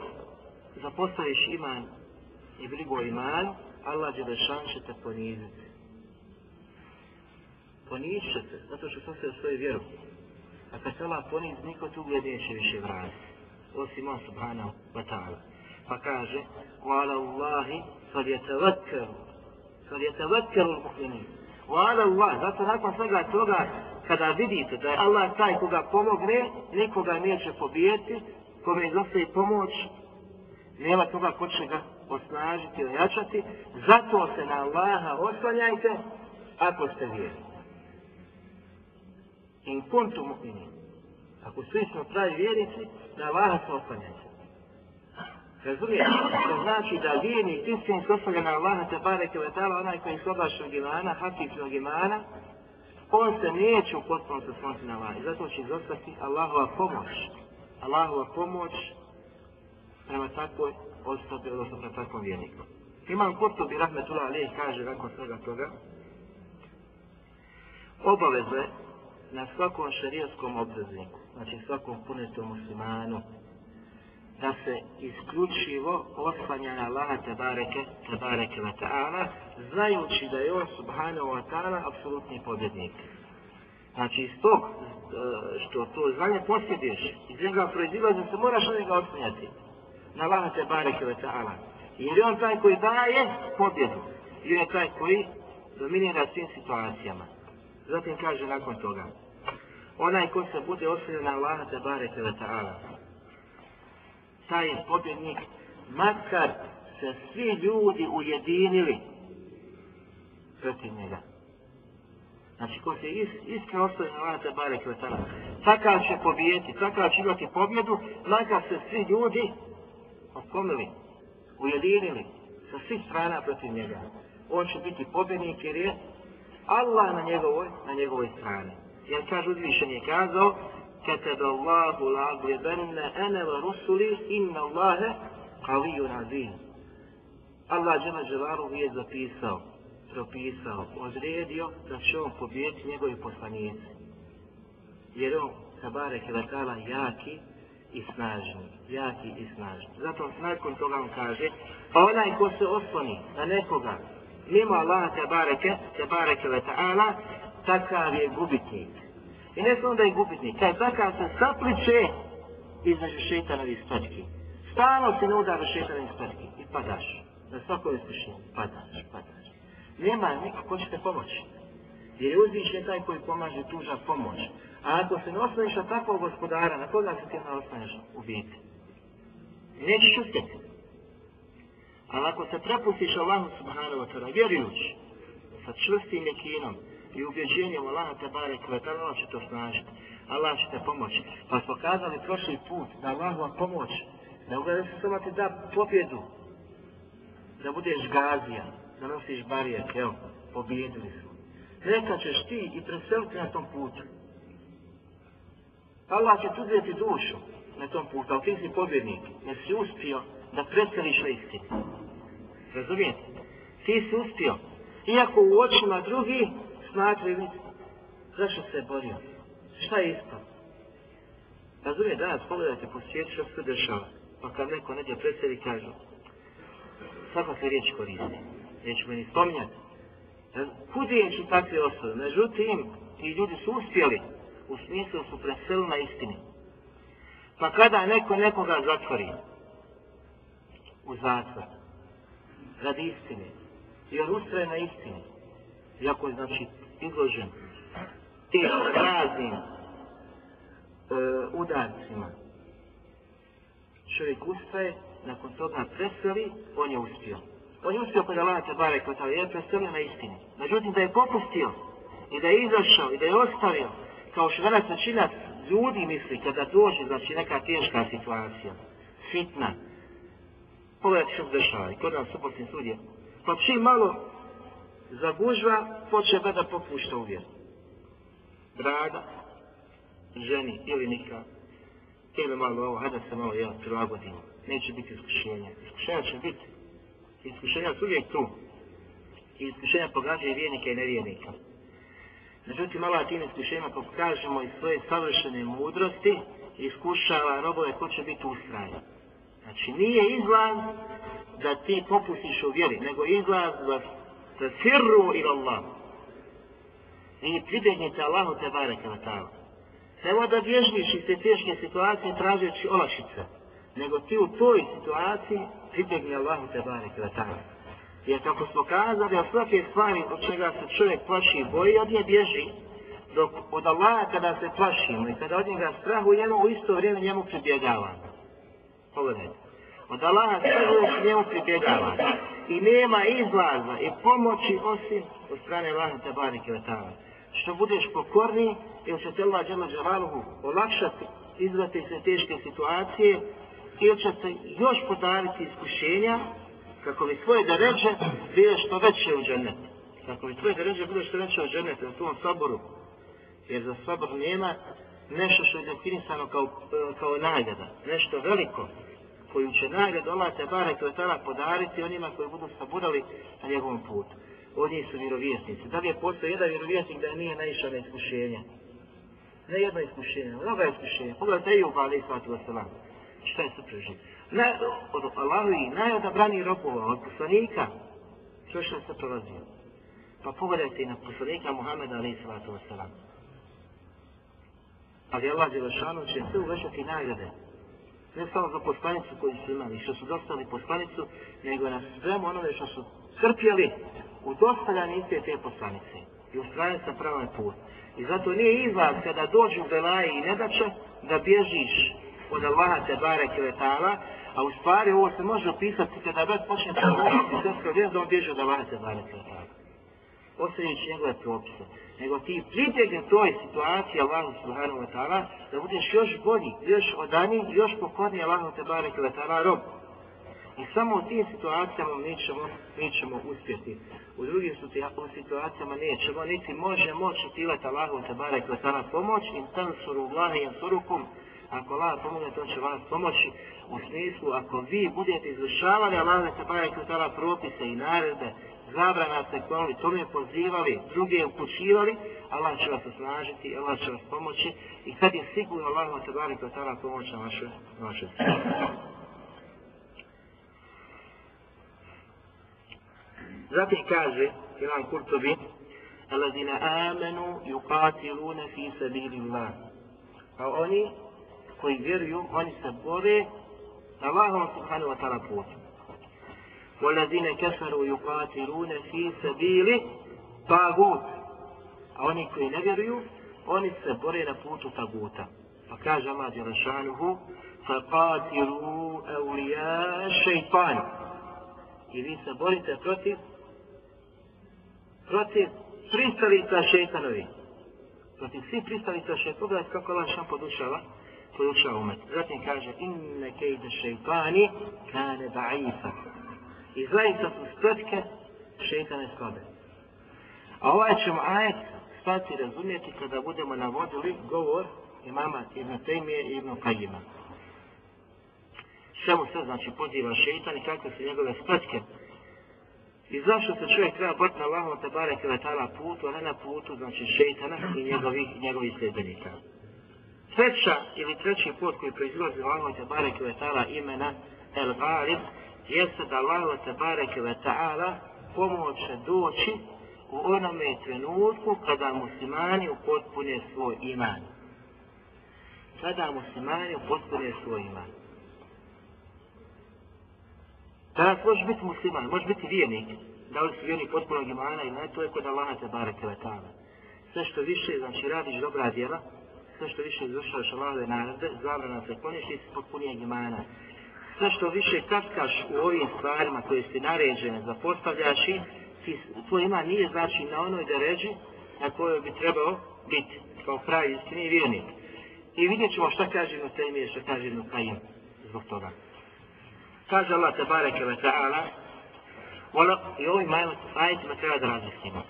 zapostaviš iman i brigu iman, Allah će da šan će te poniziti ponizit će se, zato što sam se u svoju vjeru. A kad se Allah poniz, niko tu gled neće više vratiti. Osim on subhanahu wa ta'ala. Pa kaže, وَعَلَى اللَّهِ فَلْيَتَوَكَّرُ فَلْيَتَوَكَّرُ الْمُؤْمِنِينَ وَعَلَى اللَّهِ Zato nakon svega toga, kada vidite da je Allah taj koga pomogne, nikoga neće pobijeti, kome izostaje pomoć, nema toga ko će ga osnažiti, ojačati, zato se na Allaha oslanjajte, ako ste vjerni in kuntum mu'minin. Ako svi smo pravi vjernici, na Allaha se oslanjaju. Razumijete? To znači da vjernik istin se oslanja na Allaha te bareke ve ta'ala, onaj koji se oblaša od imana, hatifnog imana, on se neće u potpunosti osloniti na Allaha. I zato će izostati Allahova pomoć. Allahova pomoć prema takvoj osobi, odnosno prema takvom vjerniku. Imam Kurtobi, rahmetullah alaih, kaže nakon svega toga, obaveze na svakom šarijaskom obvezniku, znači svakom punetom muslimanu, da se isključivo oslanja na Allaha tabareke, tabareke wa ta'ala, znajući da je on subhanahu wa ta'ala apsolutni pobjednik. Znači iz tog e, što to znanje posjediš, iz njega proizilazi, se moraš na njega oslanjati. Na Allaha tabareke wa ta'ala. Jer je on taj koji daje pobjedu. I on je taj koji dominira svim situacijama. Zatim kaže nakon toga, onaj ko se bude oslanjen na Allaha tebareke wa ta'ala, taj je pobjednik, makar se svi ljudi ujedinili protiv njega. Znači, ko se is, iskreno ostaje na Allaha tebareke wa ta'ala, takav će pobijeti, takav će imati pobjedu, makar se svi ljudi okomili, ujedinili sa svih strana protiv njega. On će biti pobjednik jer je Allah na njegovoj, na njegovoj strani. Jer kaže uzvišen je kazao, كتب الله لأغلبن أنا ورسلي إن الله قوي عزيز Allah Đema Đelaru je zapisao, propisao, odredio da će on pobijeti njegovi poslanici. Jer on, Kabare Kelatala, jaki i snažni. Jaki i snažni. Zato nakon toga on kaže, pa onaj ko se osloni na nekoga, mimo Allaha Tebareke, Tebareke Leta'ala, takav je gubitnik. I ne samo da je gubitnik, taj takav se sapliče između šeitanovih stočki. Stalno se ne udara šeitanovih stočki i padaš. Na svakoj iskušnju padaš, padaš. Nema niko ko će te pomoći. Jer je uzvišen taj koji pomaže tuža pomoć. A ako se ne osnoviš na takvog gospodara, na koga se ti ne osnoviš u biti? Nećeš uspjeti. Ali ako se prepustiš Allahu subhanahu wa ta'ala, vjerujući, sa čvrstim jekinom, i ubjeđenjem Allaha te bare kvetala, Allah će to snažiti. Allah će te pomoći. Pa smo kazali prošli put da Allahova pomoć, da ugledaj se samo ti da pobjedu, da budeš gazija, da nosiš barijet, evo, pobjedili smo. Neka ćeš ti i preseliti na tom putu. Pa Allah će tu uzeti dušu na tom putu, ali ti si pobjednik, jer si uspio da preseliš na istinu. Razumijete? Ti si uspio. Iako u očima drugih smatraju zašto se je borio. Šta je ispao? Razumije, danas pogledajte po svijetu što se dešava. Pa kad neko neđe predsjedi kaže, svaka se riječ koristi. Neću me ni spominjati. E, Kudijeći takve osobe. Međutim, ti ljudi su uspjeli. U smislu su preselili na istini. Pa kada neko nekoga zatvori u zatvor, radi istine, jer ustraje na istini, iako je znači izložen tim raznim e, udarcima. Čovjek ustaje, nakon toga preseli, on je uspio. On je uspio kod Allah Tebare bare kod je preselio na istini. Međutim, da je popustio i da je izašao i da je ostavio, kao što danas većina ljudi misli kada dođe, znači neka teška situacija, fitna, pogledajte što se dešava i kod nas suportnim sudje. Pa čim malo zagužva, počeva da popušta u vjeru. Brada, ženi ili nikad, ili malo ovo, hajde se malo ja prilagodimo. Neće biti iskušenja. Iskušenja će biti. Iskušenja su uvijek tu. I iskušenja pogađaju vijenika i nevijenika. Međutim, malo tim iskušenjima pokažemo i svoje savršene mudrosti iskušava robove ko će biti ustrajan. Znači, nije izlaz da ti popustiš u vjeri, nego izlaz da Fasirru ila Allah. I pribjegnite Allahu te bareke na ta'ala. Nemo da bježniš iz te teške situacije tražeći olašice, nego ti u toj situaciji pribjegni Allahu te bareke na ta'ala. Jer kako smo kazali, od svake stvari od čega se čovjek plaši i boji, od nje bježi, dok od Allaha kada se plašimo i kada od njega strahujemo, u isto vrijeme njemu pribjegavamo. Pogledajte. Od Allaha strahujemo njemu pribjegavamo i nema izlaza i pomoći osim od strane Allaha tabarike wa ta'ala. Što budeš pokorni, ili će te Allah džela dželaluhu olakšati, izvati se teške situacije, ili će te još podariti iskušenja, kako bi tvoje deređe bile što veće u džennetu. Kako bi tvoje deređe bile što veće u džennetu, na tom saboru. Jer za sabor nema nešto što je definisano kao, e, kao nagrada, nešto veliko, koju će nagradu Allah te barek koje tada podariti onima koji budu saburali na njegovom putu. Oni su vjerovjesnici. Da li je postao jedan vjerovjesnik da nije naišao na iskušenje? Ne jedno iskušenje, mnoga iskušenja. Pogledajte i u Bali Svatu Vasalam. Šta je supružnik? Na, od Allahovi najodabrani robova, od poslanika, što što se prolazio. Pa pogledajte i na poslanika Muhammeda alaih sallatu wasalam. Ali Allah Đelešanu će sve uvećati nagrade. Ne samo za poslanicu koju su imali, što su dostali poslanicu, nego na svemu onome što su crpjeli u dostavljanju iste te poslanice. I ustrajaju sa pravom put. I zato nije izlaz kada dođu belaje i nedače da bježiš od Allaha te bareke ve ta'ala, a u stvari ovo se može opisati kada već počne da govoriti srpska da on bježi od Allaha te bareke ve ta'ala. Ostavljajući njegove propise. Nego ti pritegne toj situaciji Allahu subhanahu wa ta'ala da budeš još bolji, još odani, još pokorniji Allahu te bareke ve ta'ala rob. I samo u tim situacijama mi ćemo, mi ćemo uspjeti. U drugim situacijama nećemo, niti može moći očekivati Allahu te barek ve ta'ala pomoć, in tansuru Allahi yansurukum, ako Allah pomogne, to će vas pomoći u smislu, ako vi budete izvršavali Allahu te barek ve ta'ala propise i naredbe, zabrana se kvali, tome pozivali, druge upućivali, Allah će vas osnažiti, Allah će vas pomoći i kad je sigurno Allah vas barek ve ta'ala pomoć na vaše, na vaše Zatim kaže Imam Kurtobi Alazina amenu yuqatiluna fi sabilillah. A oni koji vjeruju, oni se bore na Allahom subhanahu wa ta'ala putu. والذين كفروا يقاتلون في سبيل طاغوت a oni koji ne vjeruju, oni se bore na putu taguta. Pa kaže Allah Đelešanuhu, فَقَاتِلُوا أَوْلِيَا شَيْطَانِ I vi se borite protiv protiv pristalica šeitanovi. Protiv svih pristalica šeitanovi. Pogledajte kako Allah šan podučava, podučava umet. Zatim kaže, inne kejde šeitani kane da'ifa. I zaista su spletke šeitane slabe. A ovaj ćemo ajet stati razumjeti kada budemo navodili govor imama Ibn Tejmije i Ibn Kajima. Čemu se znači poziva šeitan i kakve su njegove spletke I zašto se čovjek treba boriti na Allahom te bare kvetala putu, a ne na putu, znači šeitana i njegovih, njegovih sljedbenika. Treća ili treći put koji proizlazi u Allahom te bare kvetala imena El Ghalib, jeste da Allah te bareke ve ta'ala pomoće doći u onome trenutku kada muslimani upotpune svoj iman. Kada muslimani upotpune svoj iman. Danas možeš biti musliman, možeš biti vijenik. Da li si vijenik potpunog imana ili ne, to je kod Allaha te bareke ve ta'ala. Sve što više, znači radiš dobra djela, sve što više izvršavaš Allahove narade, zabrana se kloniš i potpunijeg imana. Sve što više kaskaš u ovim stvarima koje si naređene zapostavljaš i ti, tvoj iman nije znači na onoj deređi na kojoj bi trebao biti kao pravi istini vjernik. I vidjet ćemo šta kaže Ibn Taymiye, šta kaže Ibn Qayyim zbog toga. Kaže Allah te bareke ta'ala, ta'ala i ovim ajetima treba da razmislimo.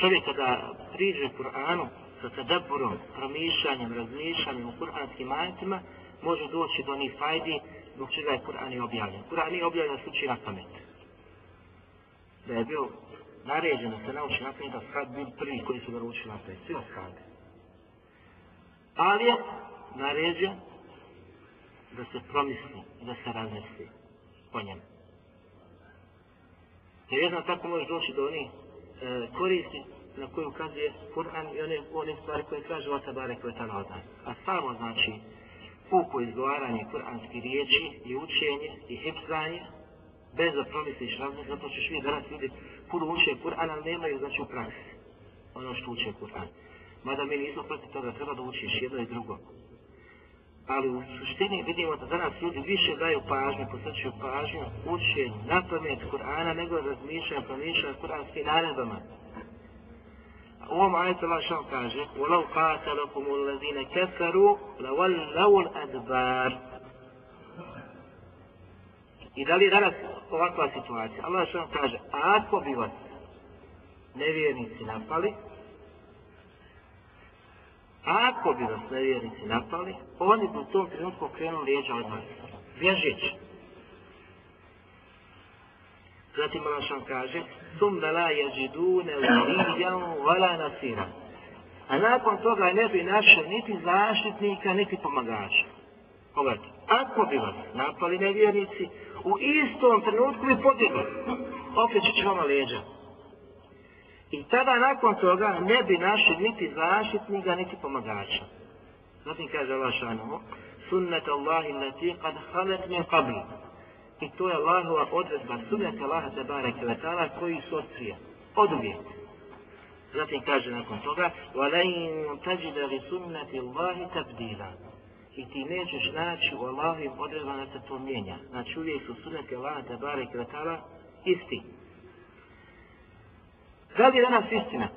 Čovjek kada priđe Kur'anu sa tadabburom, promišljanjem, razmišljanjem u kur'anskim ajetima, može doći do onih fajdi zbog čega je Kur'an i objavljen. Kur'an je objavljen da se na pamet. Da je bio naređen da se nauči na pamet, da sad bil prvi koji su ga učili na pamet. Svi oskade. Ali je naređen da se promisli, da se razmisli po njemu. Jer jedna tako može doći do onih e, koristi na koju ukazuje Kur'an i one, one stvari koje kaže Vata Barek koje je od nas. A samo znači puko izgovaranje kur'anskih riječi i učenje i hipzanje bez da promisliš razmisli, zato ćeš vidjeti danas ljudi puno uče Kur'an, ali nemaju znači u praksi ono što uče Kur'an. Mada mi nismo protiv toga, treba da učiš jedno i drugo ali u suštini vidimo da danas ljudi više daju pažnju, posvećuju pažnju, uče na pamet Kur'ana nego razmišljaju, promišljaju kur'anskim naredbama U ovom ajetu Allah što kaže وَلَوْ قَاتَلَكُمُ الَّذِينَ كَفَرُوا لَوَلَّوُ الْأَدْبَارِ I da li je danas ovakva situacija? Allah što kaže, ako bi vas nevjernici napali, Ako bi vas nevjernici napali, oni bi u tom trenutku krenuli lijeđa od nas. Bježići. Zatim Allah šan kaže, sum da la jeđidune ulijan vala nasira. A nakon toga ne bi našli niti zaštitnika, niti pomagača. Pogledajte, ako bi vas napali nevjernici, u istom trenutku bi pobjegli. Opet će vama leđa. I tada nakon toga ne bi našli niti zaštitnika, niti pomagača. Zatim kaže Allah šanuhu, sunnet Allahi lati kad halet min qabli. I to je Allahova odredba, sunnet Allaha te bareke ve ta'ala koji su od prije. Od uvijek. Zatim kaže nakon toga, وَلَيْنْ تَجِدَ لِسُنَّةِ اللَّهِ تَبْدِيلًا I ti nećeš naći u Allahovim odredbama da se to mijenja. Znači uvijek su sunneti Allaha te bareke ve ta'ala isti. Da li je danas istina?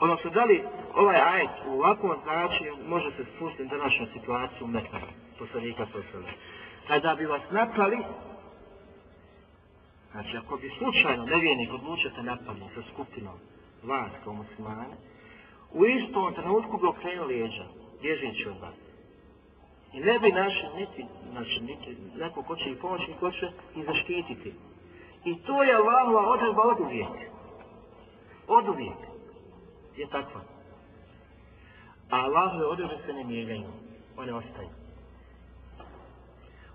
Odnosno, da li ovaj ajet u ovakvom značaju može se spustiti na današnju situaciju Mekna, poslanika poslana? Kada bi vas napali, znači ako bi slučajno nevijenik odlučio se napali sa skupinom vas kao muslimane, u istom trenutku bi okrenuo lijeđa, bježeći od vas. I ne bi našli niti, znači, niti neko ko će ih pomoći, ko će ih zaštititi. I to je Allahova odredba od uvijek. Od uvijek je takva. A Allahove odredbe se ne mijenjaju. One ostaju.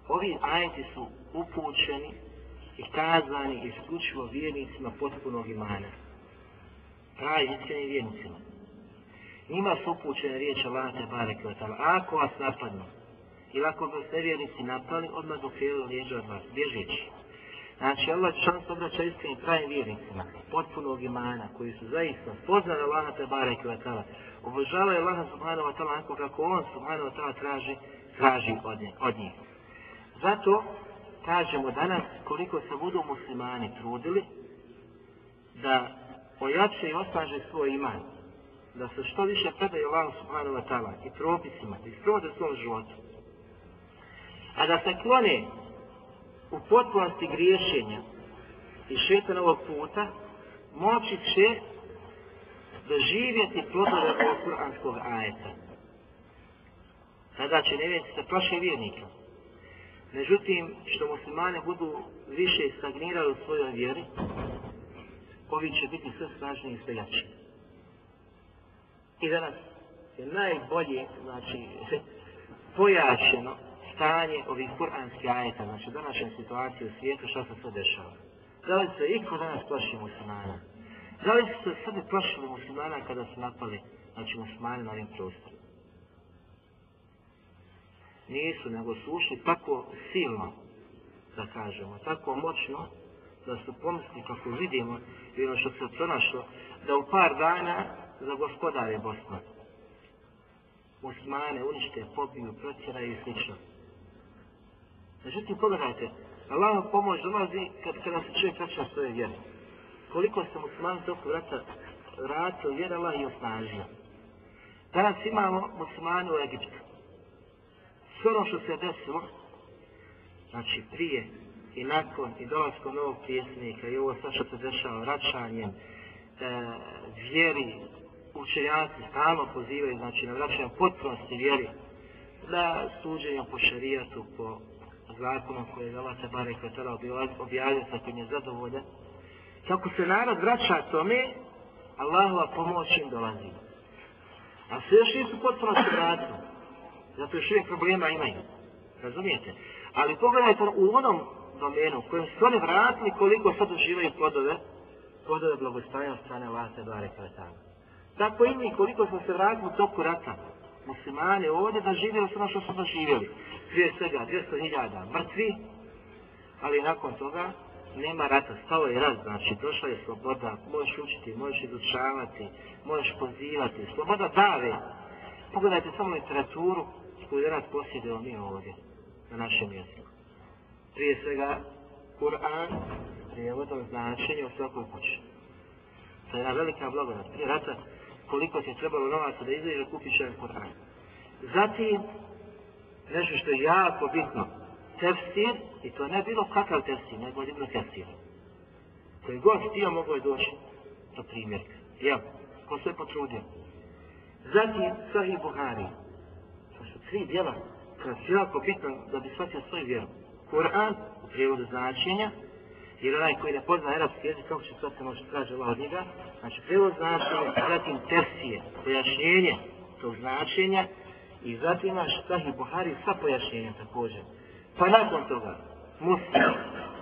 Ovi ajeti su upućeni i kazani isključivo vjernicima potpunog imana. Pravi iskreni vjernicima. Njima su upućene riječi Allah te bareke wa ta'ala. Ako vas napadnu, ili ako vas nevjernici napali, odmah dokrijeli lijeđu od vas, bježeći. Znači, Allah šan se obraća iskrenim pravim vjernicima, potpunog imana, koji su zaista spoznali Allaha te bareke wa ta'ala, obožavaju Allaha subhanahu wa ta'ala onako kako on subhanahu wa ta'ala traži, traži od, nje, od njih. Zato kažemo danas koliko se budu muslimani trudili da ojače i osnaže svoj iman, da se što više predaju Allahu subhanahu wa ta'ala i propisima, da ih provode svom životu. A da se klone u potpunosti griješenja i šetanovog puta, moći će doživjeti plodove ovog kuranskog ajeta. Tada će nevjeti se plaše vjernika. Međutim, što muslimane budu više stagnirali u svojoj vjeri, ovi će biti sve snažniji i sve jači. I danas je najbolje, znači, [laughs] pojačeno stanje ovih kuranskih ajeta, znači današnje situacije u svijetu, što se sve dešava. Da li se iko danas plaši muslimana? Da li su se sve plašili muslimana kada su napali, znači muslimani na ovim prostorima? Nisu, nego su ušli tako silno, da kažemo, tako moćno, da su pomisli kako vidimo i ono što se pronašlo, da u par dana za gospodare Bosna. Osmane unište, pobiju, protjeraju i slično. Međutim, pogledajte, Allah pomoć dolazi kad, kada se čovjek vraća svoje vjere. Koliko se muslimani toku vrata vratio vjerala i osnažio. Danas imamo muslimani u Egiptu. Sve ono što se desilo, znači prije i nakon i dolazkom novog pjesnika i ovo sve što se dešava vraćanjem, e, vjeri, učenjaci stalno pozivaju, znači na vraćanje potpunosti vjeri, da suđenjem po šarijatu, po zakonom koje je Allah se bare kvetala objavio sa kojim je zadovoljan. Kako se narod vraća tome, Allahova pomoć im dolazi. A sve još nisu potpuno se vratili. Zato još uvijek problema imaju. Razumijete? Ali pogledajte u onom domenu kojem su oni vratili koliko sad uživaju plodove, plodove blagostanja od strane Allah do bare. Tako i mi koliko smo se vratili u toku rata muslimani ovdje da živjeli su ono što su doživjeli. Prije svega 200.000 mrtvi, ali nakon toga nema rata, stao je rat, znači došla je sloboda, možeš učiti, možeš izučavati, možeš pozivati, sloboda dave. Pogledajte samo literaturu koju je posjedimo mi ovdje, na našem mjestu. Prije svega, Kur'an, prijevodom značenje u svakoj kući. To je jedna velika blagodat. Prije rata, koliko ti je trebalo novaca da izdeš da kupiš jedan Kur'an. Zatim, nešto što je jako bitno, tefsir, i to ne bilo kakav tefsir, nego jedno tefsir. Koji god htio mogo je doći do primjerka. Jel, ko se potrudio. Zatim, Sahih Buhari. To tri djela koja su jako bitna da bi shvatio svoju vjeru. Kur'an, u prijevodu značenja, jer onaj koji ne pozna arapski jezik, kako će shvatiti ono što kaže Allah od njega, znači prijevod značenja, zatim tersije, pojašnjenje tog značenja I zatim imaš Sahih Buhari sa pojašnjenjem također. Pa nakon toga Muslim,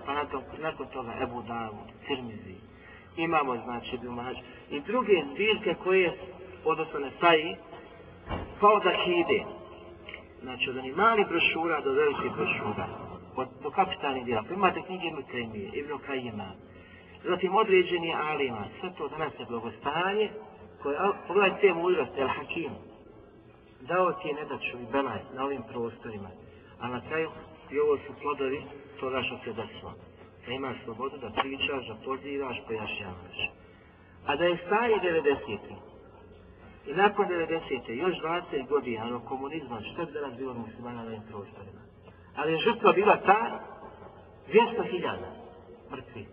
pa nakon, nakon toga Ebu Davud, Tirmizi, imamo znači Dumaž i druge zbirke koje odnosno ne saji, pa od Akide. Znači od onih malih brošura do velikih brošura. Od, do kapitalnih djela. Pa imate knjige Ibn Taymije, Ibn Kajima. Zatim određeni alima. Sve to danas je blagostanje koje, pogledajte te mudrosti, El Hakim. Dao ti je nedaču i belaj na ovim prostorima. A na kraju i ovo su plodovi toga što se desilo. Da imaš slobodu da pričaš, da pozivaš, pojašnjavaš. A da je stari 90. I nakon 90. još 20 godina, od komunizma, što bi danas bilo muslimana na ovim prostorima. Ali je žrtva bila ta 200.000 mrtvi.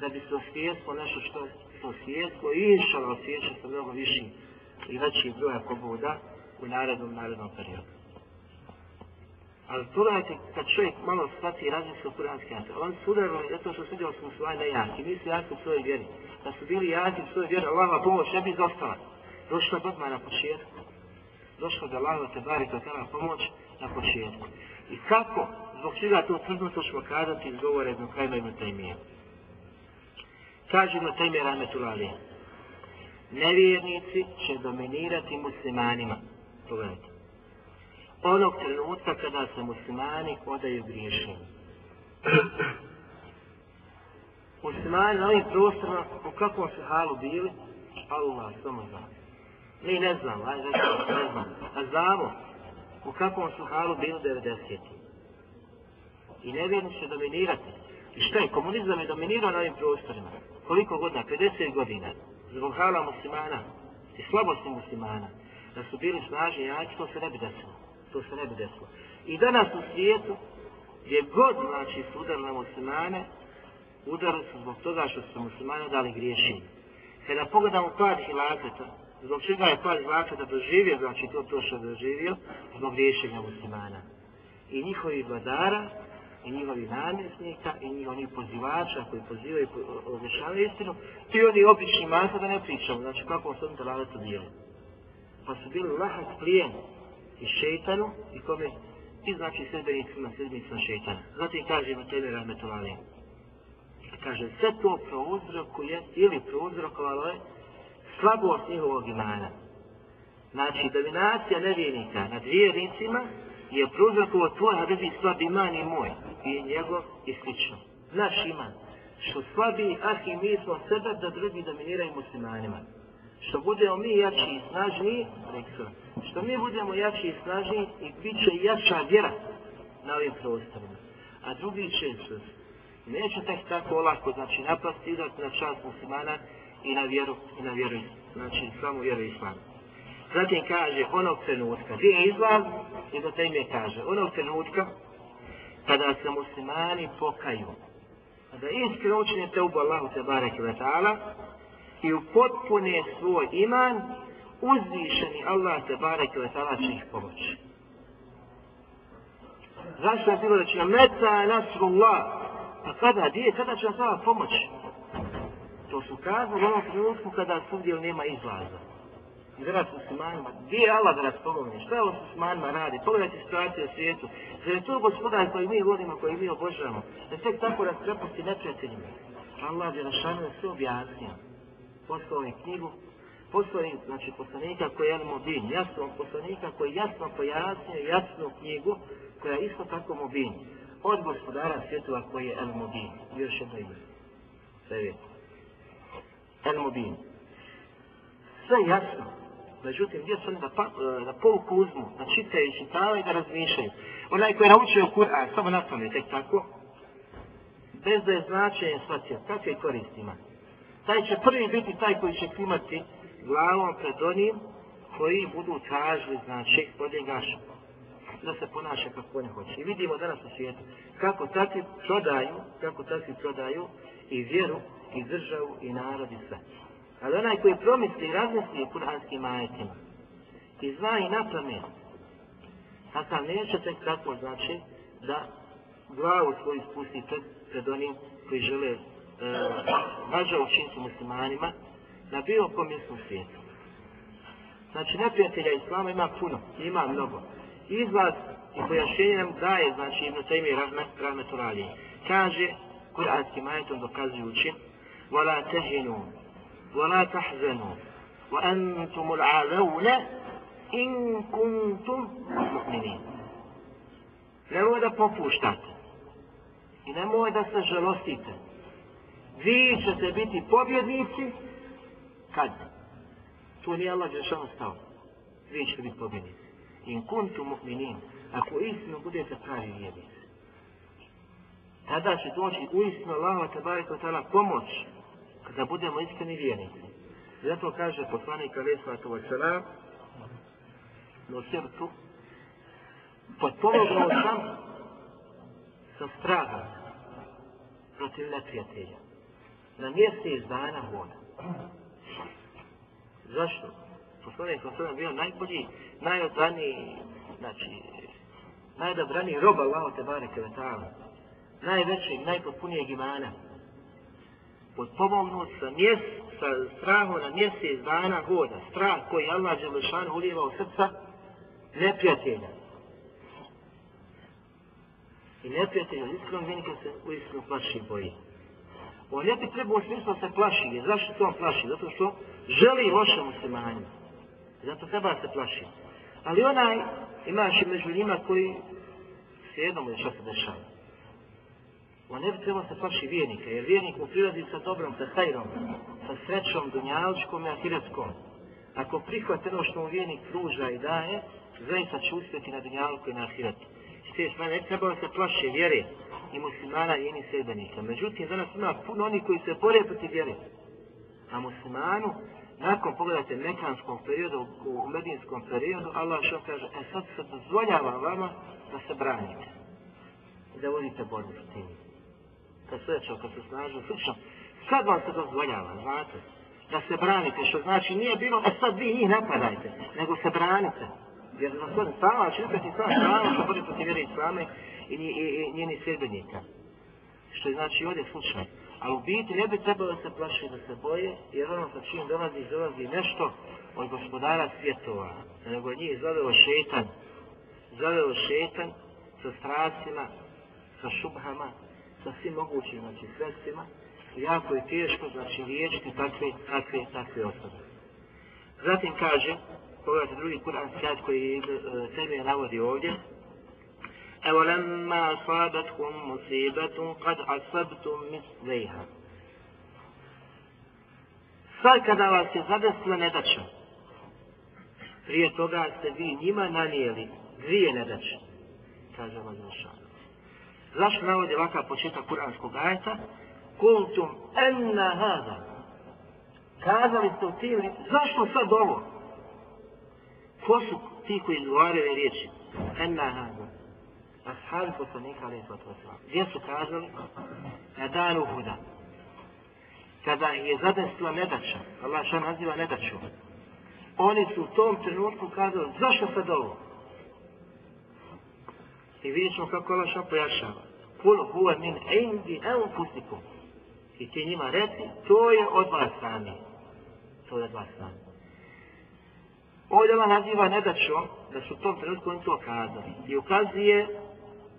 Da bi se osvijeslo nešto što se osvijeslo i išalo osvijeća sa mnogo viši i veći broja ako u narednom, narednom periodu. Ali pogledajte, kad čovjek malo shvati i razmisli o kuranski ajat, on ovaj su udarili zato što sudjeli vidjeli smo svojne jaki, nisu jaki u svojoj vjeri. Da su bili jaki u svojoj vjeri, Allahova pomoć ne bi izostala. Došla je odmah na početku. Došla da Allahova te bari kao tada pomoć na početku. I kako, zbog čega to tvrdno to ćemo kazati iz govore jednog Kajma Ibn Tajmije. Kaže Ibn Tajmije Rahmetulali, nevjernici će dominirati muslimanima. Pogledajte onog trenutka kada se muslimani odaju griješenju. muslimani na ovim prostorima u kakvom se halu bili, Allah samo zna. Mi ne znamo, aj ne znamo, ne znamo. A znamo u kakvom su halu bili 90. I nevjerni će dominirati. I šta je, komunizam je dominirao na ovim prostorima. Koliko godina? 50 godina. Zbog hala muslimana i slabosti muslimana. Da su bili snažni jači, to se ne bi desilo to se ne bi desilo. I danas u svijetu, gdje god znači su udar na muslimane, udarili su zbog toga što su muslimani dali griješenje. Kada pogledamo pad hilafeta, zbog čega je pad hilafeta doživio, znači to to što je doživio, zbog griješenja muslimana. I njihovi vladara, i njihovi namjesnika, i njihovi pozivača koji pozivaju i obješavaju istinu, i oni obični masa da ne pričamo, znači kako su oni to bili. Pa su bili lahak plijen, i šeitanu i kome i znači sredbenicima, sredbenicima šeitana. Zatim kaže ima tebe rahmetovali. Kaže, sve to prouzrokuje ili prouzrokovalo je slabost njihovog imana. Znači, dominacija nevjernika nad vjernicima je prouzrokovo tvoj hrvi slab iman i moj i njegov i slično. Naš iman. Što slabi, ah i mi smo sebe da drugi dominiraju muslimanima što budemo mi jači i snažniji, rekao, što mi budemo jači i snažniji i bit će jača vjera na ovim prostorima. A drugi će se, neće tek tako olako, znači napasti idat na čast muslimana i na vjeru, i na vjeru, znači samo vjeru islama. Zatim kaže, onog trenutka, gdje je izlaz, i do te kaže, onog trenutka, kada se muslimani pokaju, kada iskreno učinje te Allahu te barek i i upotpune svoj iman, uzvišeni Allah te barek i letala će ih pomoći. Zašto je bilo da će nam meta nasrullah? Pa kada, gdje, kada će nam pomoći? To su kazali u onom trenutku kada svugdje nema izlaza. I da nas muslimanima, gdje je Allah da nas pomogne? Šta je ovo muslimanima radi? Pogledajte situaciju u svijetu. Zar je to gospodar koji mi volimo, koji mi obožavamo? Da tek tako rasprepusti neprijateljima. Allah je našano sve objasnio poslao im knjigu, poslao im, znači, poslanika koji je El Mobin, jasno, poslanika koji jasno pojasnio jasnu knjigu koja je isto tako Mobin, od gospodara svjetova koji je El Mubin. još jedno ime, sve je, El Sve jasno, međutim, gdje su oni da, pa, e, da pouku uzmu, da čitaju i čitavaju i da razmišljaju. Onaj koji je naučio Kur'an, samo nastavlja tek tako, bez da je značajen shvatio, kakve koristi ima? Taj će prvi biti taj koji će klimati glavom pred onim koji budu tražili, znači, od njega da se ponaša kako oni hoće. I vidimo danas u svijetu kako takvi prodaju, kako takvi prodaju i vjeru, i državu, i narod, i sve. Ali onaj koji promisli i razmisli o kuranskim ajetima i zna i napamet, takav neće tek tako znači da glavu svoju spusti pred, pred onim koji žele važa učiniti muslimanima na bilo kom mjestu svijetu. Znači, neprijatelja Islama ima puno, ima mnogo. Izlaz i pojašenje nam daje, znači, Ibn Taymi rahmeturali. Kaže, kuranskim ajetom dokazujući, وَلَا تَهِنُوا وَلَا تَحْزَنُوا وَأَنْتُمُ الْعَلَوْنَ إِنْ كُنْتُمْ مُؤْمِنِينَ Nemoj da popuštate i nemoj da se žalostite. Vi ćete biti pobjednici kad? Tu nije Allah Đešan stao. Vi ćete biti pobjednici. In kuntu mu'minin. Ako istinu budete pravi vjernici. Tada će doći u istinu Allah tabarika ta'ala pomoć kada budemo iskreni vjernici. Zato kaže poslanik alaih sallatu wasalam no srcu potpomogao sam sa strahom protiv neprijatelja. Na mjesec dana voda. Zašto? Poslanik sam bio najbolji, najodraniji, znači, najodabraniji rob Allaho te bareke vetala. Najvećeg, najpotpunijeg imana. Potpomognut sa mjes, sa strahom na mjesec dana hoda. Strah koji Allah Đelešan ulijeva u srca neprijatelja. I neprijatelj od iskrenog vjenika se u iskrenu plaši boji. On ljeti treba u smislu se plaši. Jer zašto se on plaši? Zato što želi loše muslimanima. Zato treba se plaši. Ali onaj, imaš i među njima koji svijedom je što se dešava. On ne bi trebao se plaši vjernika, jer vjernik mu prilazi sa dobrom, sa hajrom, sa srećom, dunjaličkom i ahiretskom. Ako prihvate ono što mu vjernik pruža i daje, zaista će uspjeti na dunjalku i na ahiretu te strane ne trebalo se plaši vjere i muslimana i njeni sredbenika. Međutim, danas ima puno oni koji se bore protiv vjere. A muslimanu, nakon pogledajte mekanskom periodu, u medinskom periodu, Allah što kaže, e sad se dozvoljava vama da se branite. I da vodite borbu s tim. Kad se rečeo, kad se snažu, slično, sad vam se dozvoljava, znate, da se branite, što znači nije bilo, e sad vi njih napadajte, nego se branite. Jer za svoj stava će upeti sva stava što bude protiv vjere islame i, i, i, i njeni sredbenika. Što je znači ovdje slučaj. Ali u biti ne bi trebalo se plaši da se boje, jer ono sa čim dolazi, dolazi nešto od gospodara svjetova. Nego njih zaveo šetan. Zaveo šetan sa strasima, sa šubhama, sa svim mogućim znači, sredstvima. Jako je teško znači liječiti takve, takve, takve osobe. Zatim kaže, pogledajte drugi Kur'an skat koji sebi navodi ovdje. Evo lemma asabatkum musibatun kad asabtum mislejha. Sad kada vas je zadesila nedača, prije toga ste vi njima nanijeli dvije nedače, kaže vam Zašan. Zašto navodi ovakav početak kuranskog ajeta? Kultum enna hada. Kazali ste u tim, zašto sad ovo? Ko su ti koji izgovaraju riječi? Enna hada. Ashabi poslanika alaih sallatu wasalam. Gdje su kazali? Na danu huda. Kada je zadesla nedača, Allah što naziva nedaču, oni su u tom trenutku kazali, zašto sad ovo? I vidjet ćemo kako Allah što pojašava. Kul huwa min indi enfusikum. I ti njima reci, to je od vas sami. To je od vas sami. Ovdje Allah naziva nedačom da su u tom trenutku oni to kazali. I ukazuje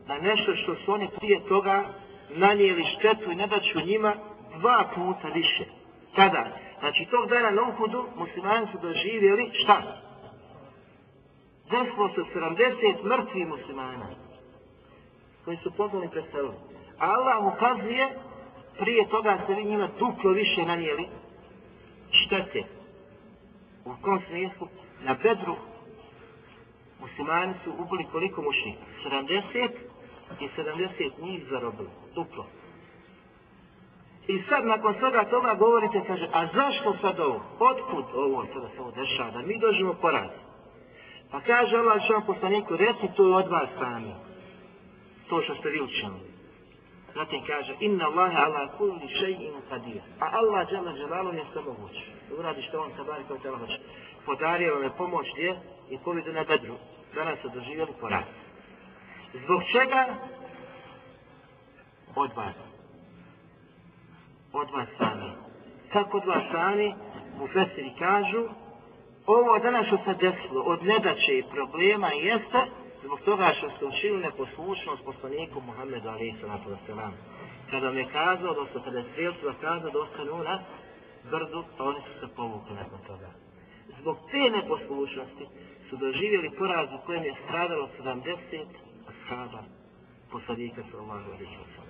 na nešto što su oni prije toga nanijeli štetu i nedaču njima dva puta više. Kada? Znači tog dana na Uhudu muslimani su doživjeli šta? Desilo se 70 mrtvih muslimana koji su pozvali preselili. Allah ukazuje prije toga se vi njima duplo više nanijeli štete. U kom smislu? Na bedru muslimani su ubili koliko mušnika? 70 i 70 njih zarobili. Duplo. I sad nakon svega toga govorite, kaže, a zašto sad ovo? Otkud ovo sada se ovo dešava? Da mi dožimo poraz. Pa kaže Allah što vam poslaniku, reci to od vas sami. To što ste vi učinili. Zatim kaže, inna Allahe ala kulli še'in qadir. A Allah džela dželalu je sve moguće. Uradi što on sabari kao tela hoće podario vam je pomoć gdje i pobjedu na bedru. Danas su doživjeli poraz. Zbog čega? Od vas. Od vas sami. Kako od vas sami? U fesiri kažu, ovo danas što se desilo od nedaće i problema jeste zbog toga što ste učili neposlušnost poslaniku Muhammedu alaihi sallatu wasalam. Kada vam je kazao, odnosno kada je svijelcu kazao da ostanu na brdu, pa oni su se povukli nakon toga. Zbog te neposlušnosti su doživjeli poraz u kojem je stradalo 70 ashaba poslanika sallallahu alaihi wa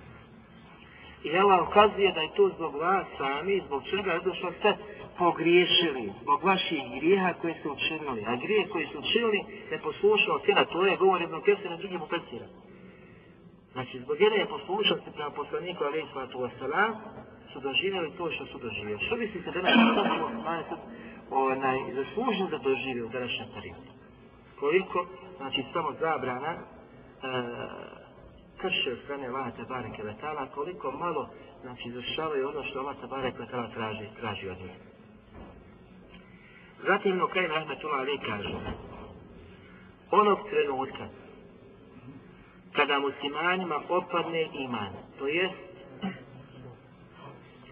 I Allah ukazuje da je to zbog vas sami, zbog čega je došlo ste pogriješili, zbog vaših grijeha koje ste učinili. A grije koje ste učinili ne poslušao cijena, to je govor jednog na drugim upecira. Znači, zbog jedne poslušnosti prema poslaniku, alaihi wa sallam su doživjeli to što su doživjeli. Što mislite da nam je onaj, zaslužen da doživi u današnjem periodu? Koliko, znači, samo zabrana, e, krše od strane Allaha Tabare Kvetala, koliko malo znači, izvršavaju ono što Allah Tabare Kvetala traži, traži od njih. Zatim no kaj Rahmetullah Ali kaže, onog trenutka kada muslimanima opadne iman, to jest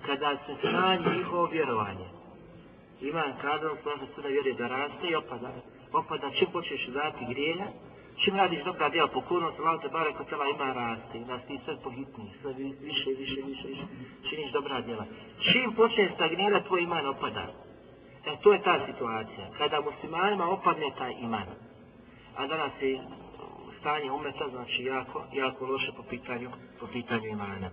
kada se smanji njihovo vjerovanje, iman kada on slaže da vjeruje da raste i opada, opada čim počneš dati grijeha, čim radiš dobra djela pokornost, Allah te bare od ima raste, da ti sve pohitni, sve više, više, više, više, činiš dobra djela. Čim počne stagnirati, tvoj iman opada. E, to je ta situacija. Kada muslimanima opadne taj iman, a danas je stanje umeta, znači jako, jako loše po pitanju, po pitanju imana.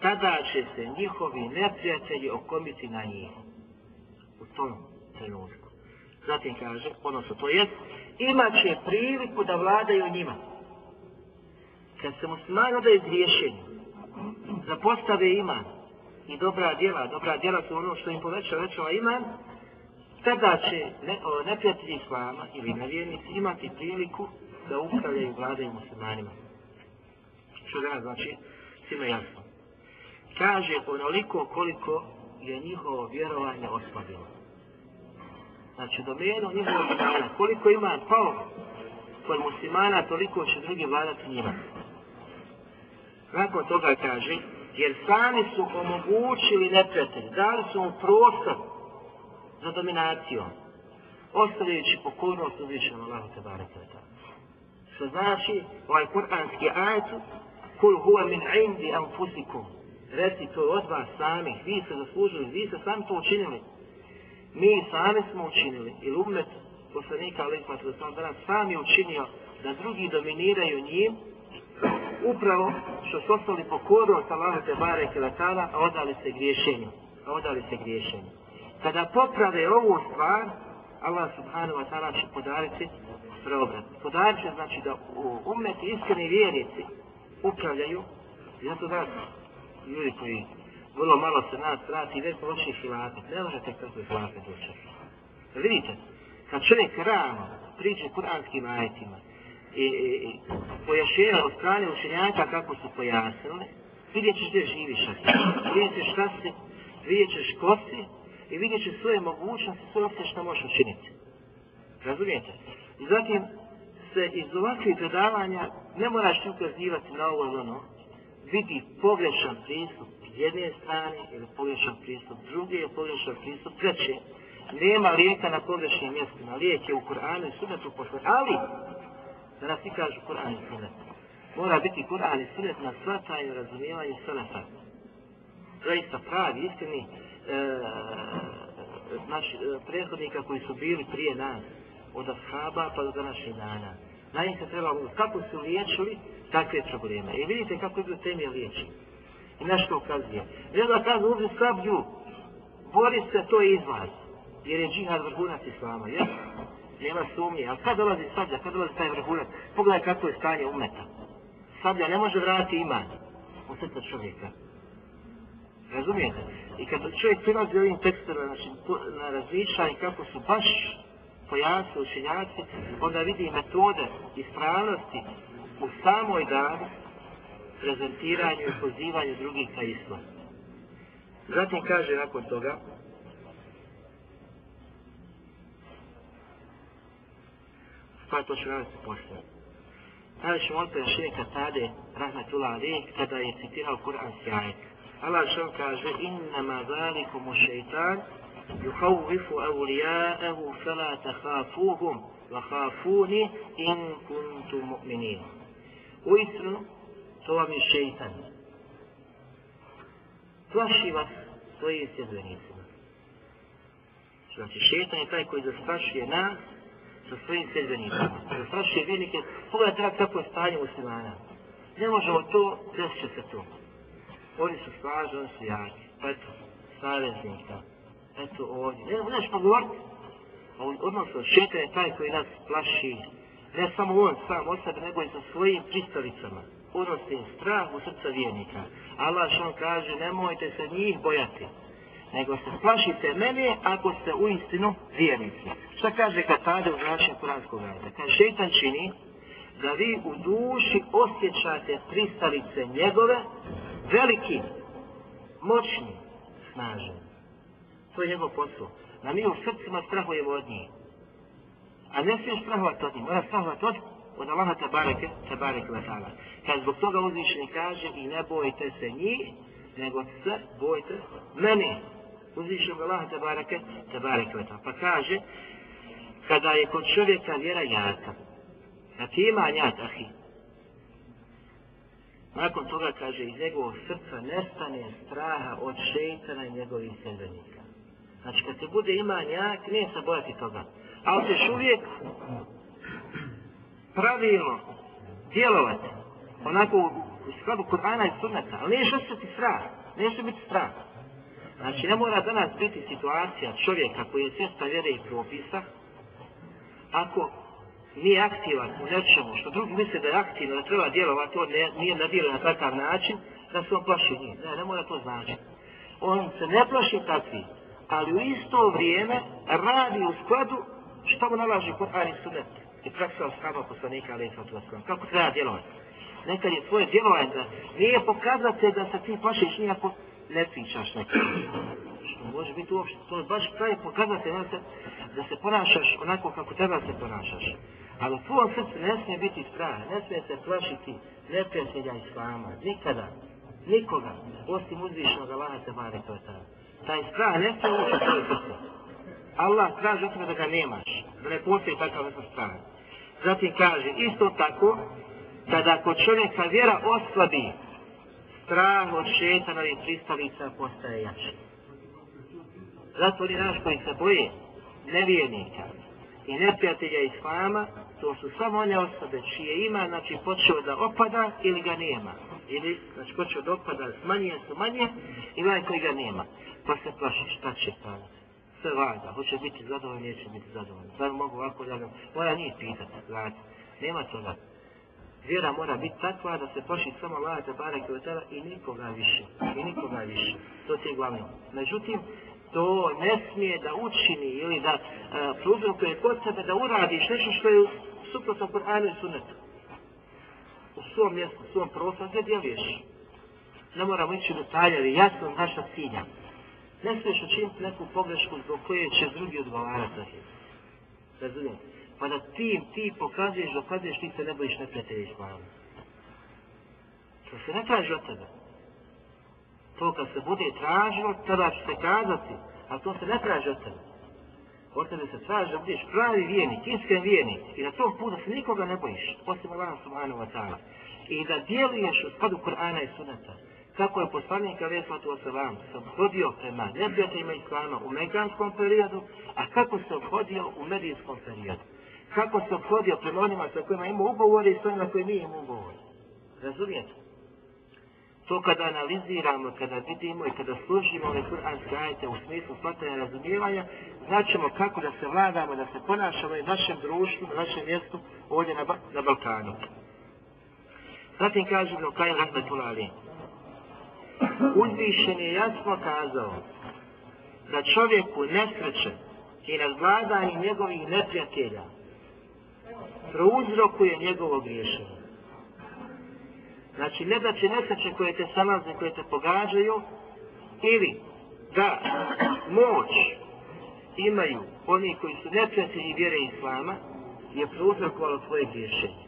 Tada će se njihovi neprijatelji okomiti na njih. U tom trenutku. Zatim kaže, odnosno to jest, imat će priliku da vladaju njima. Kad se muslimani odaju griješenju, da postave iman i dobra djela, dobra djela su ono što im poveća većava iman, tada će ne, o, neprijatelji islama ili nevjernici imati priliku da upravljaju i vladaju muslimanima. Što da znači, svima jasno. Kaže onoliko koliko je njihovo vjerovanje oslabilo znači domenu njihovog imana, koliko ima pao kod muslimana, toliko će drugi vladati njima. Nakon toga kaže, jer sami su omogućili neprijatelj, dali su mu prostor za dominaciju, ostavljajući pokornost uzvišenom Allahu te barakata. Što znači, ovaj kuranski ajetu, kul huwa min indi anfusikum, reci to od vas samih, vi ste zaslužili, vi ste sami to učinili, mi sami smo učinili, ili umet poslanika Ali Ismatu da sam danas sam je učinio da drugi dominiraju njim, upravo što su ostali pokoro Allaha te bare kelatala, a odali se griješenju. A odali se griješenju. Kada poprave ovu stvar, Allah subhanahu wa ta'ala će podariti preobrat. Podarit će znači da umet iskreni vjernici upravljaju, zato da ljudi koji vrlo malo se nas vrati i već počne hilafet. Ne možete kako je hilafet učer. Vidite, kad čovjek rano priđe kuranskim ajetima i, i, i pojašnjena od strane učenjaka kako su pojasnili, vidjet ćeš gdje živiš, vidjet ćeš šta si, vidjet ćeš ko si i vidjet ćeš svoje mogućnosti, sve sve što možeš učiniti. Razumijete? I zatim se iz ovakvih predavanja ne moraš ukazivati na ovo ili ono, vidi pogrešan pristup jedne strane ili pogrešan pristup druge ili pogrešan pristup treće. Nema lijeka na pogrešnim mjestima. Lijek je u Kur'anu i Sunnetu posle. Ali, da nas ti kažu Kur'an i Sunnet, mora biti Kur'an i Sunnet na shvatanju, razumijevanju Sunneta. Zaista pravi, istini, e, znači, e, prethodnika koji su bili prije nas, od ashaba pa do današnjih dana. Na njih se treba kako su liječili takve probleme. I vidite kako je bilo temije liječenje i nešto ukazuje. Ne da kaže uzmi sablju, bori se, to je izlaz. Jer je džihad vrhunac islama, jel? Nema sumnje. A kad dolazi sablja, kad dolazi taj vrhunac? Pogledaj kako je stanje umeta. Sablja ne može vratiti iman u srca čovjeka. Razumijete? I kad čovjek prilazi ovim tekstima znači, na razmišljanje kako su baš pojasni učenjaci, onda vidi metode ispravnosti u samoj dani prezentiranju i pozivanju drugih ka islam. Zatim kaže nakon toga, pa to ću raditi posle. Tada molite opet šeka Tade, rahmatullah ali, kada je citirao Kur'anski ajet. Allah što kaže, innama zalikumu šeitan, يخوف أولياءه فلا تخافوهم وخافوني إن كنتم مؤمنين وإسرنا to vam je šeitan. Plaši vas svojim sjedbenicima. Znači, šeitan je taj koji zastrašuje nas sa svojim sjedbenicima. Zastrašuje vjernike. Pogledajte rad kako je stanje muslimana. Ne možemo to, desit će se to. Oni su slaži, oni su jaki. Pa eto, saveznika. Eto ovdje. Ne, ne što govoriti. Odnosno, šeitan je taj koji nas plaši. Ne samo on sam od sebe, nego i sa svojim pristalicama unosi strah u srca vjernika. Allah što on kaže, nemojte se njih bojati, nego se plašite mene ako ste u istinu vjernici. Šta kaže Katade u našem kuranskog ajde? Kaže, šetan čini da vi u duši osjećate pristalice njegove veliki, moćni, snažni. To je njegov posao. Da mi u srcima strahujemo od njih. A ne smiješ strahovati od njih, mora strahovati od od Allaha tabareke, tabareke wa ta'ala. Kad zbog toga uzvišeni kaže i ne bojte se njih, nego se bojite meni. Uzvišenog Allaha tabareke, tabareke wa ta'ala. Pa kaže, kada je kod čovjeka vjera jaka, kad ima njat, ahi, nakon toga kaže, iz njegovog srca nestane straha od šeitana i njegovih sedbenika. Znači, kad se bude iman jak, nije se bojati toga. Ali ćeš uvijek pravilno djelovati onako u skladu Kur'ana i Sunnata, ali nije što ti strah, nije što biti strah. Znači, ne mora danas biti situacija čovjeka koji je svijesta vjere i propisa, ako nije aktivan u nečemu, što drugi misle da je aktivno, da treba djelovati, on ne, nije nadjelio na takav način, da se on plaši njih. Ne, ne mora to znači. On se ne plaši takvi, ali u isto vrijeme radi u skladu što mu nalaži Kur'an i Sunnet i praksa ashaba poslanika alaih sallatu wasallam. Kako treba djelovati? Nekad je tvoje djelovanje da nije pokazate da se ti plašiš nijako ne pričaš nekako. Što može biti uopšte, to je baš pravi pokazate da se, da se ponašaš onako kako treba se ponašaš. Ali u tvojom srcu ne smije biti strah, ne smije se plašiti neprijatelja islama, nikada, nikoga, osim uzvišnog Allaha te bare to je tada. Taj strah ne smije ući u tvoje srce. Allah traži od tebe da ga nemaš, da ne postoji takav vrsta strana. Zatim kaže, isto tako, kada kod čovjeka vjera oslabi, strah od šetana i pristalica postaje jači. Zato oni naš koji se boje nevjernika i neprijatelja islama, to su samo one osobe čije ima, znači počeo da opada ili ga nema. Ili, znači počeo da opada, manje su manje, i onaj koji ga nema. Pa se plaši šta će stavati sve valja, hoće biti zadovoljni, neće biti zadovoljni. Sad mogu ovako da mora njih pitati, gledajte, nema toga. Vjera mora biti takva da se plaši samo Allah te barek i i nikoga više, i nikoga više. To ti je glavno. Međutim, to ne smije da učini ili da uh, prouzrokuje kod sebe da uradiš nešto što je suprotno Kur'anu i Sunnetu. U svom mjestu, u svom prostoru, gdje djeluješ. Ne moramo ići u detalje, ali jasno naša cilja. Ne smiješ učiniti neku pogrešku zbog koje će drugi odgovarati za hit. Razumijem? Pa da ti, ti pokazuješ, dokazuješ, ti se ne bojiš neprijatelja islama. To se ne traži od tebe. To kad se bude tražilo, tada će se kazati, a to se ne traži od tebe. Od tebe se traži da budeš pravi vijenik, iskren vijenik i na tom putu se nikoga ne bojiš, osim Allah subhanahu wa ta'ala. I da djeluješ u skladu Kur'ana i sunata kako je poslanik Ali sallatu wasalam se obhodio prema neprijateljima islama u meganskom periodu, a kako se obhodio u medijskom periodu. Kako se obhodio prema onima sa kojima ima ugovore i sa onima koji nije ima ugovore. Razumijete? To kada analiziramo, kada vidimo i kada služimo ove kuranske ajete u smislu shvatanja razumijevanja, znaćemo kako da se vladamo, da se ponašamo i našem društvu, na našem mjestu ovdje na, ba na Balkanu. Zatim kaže Ibn je rahmetullah alim uzvišen je jasno kazao da čovjeku nesreće i razvladanje njegovih neprijatelja prouzrokuje njegovo griješenje. Znači, ne da će nesreće koje te salaze, koje te pogađaju, ili da moć imaju oni koji su neprijatelji vjere Islama, je prouzrokovalo tvoje griješenje.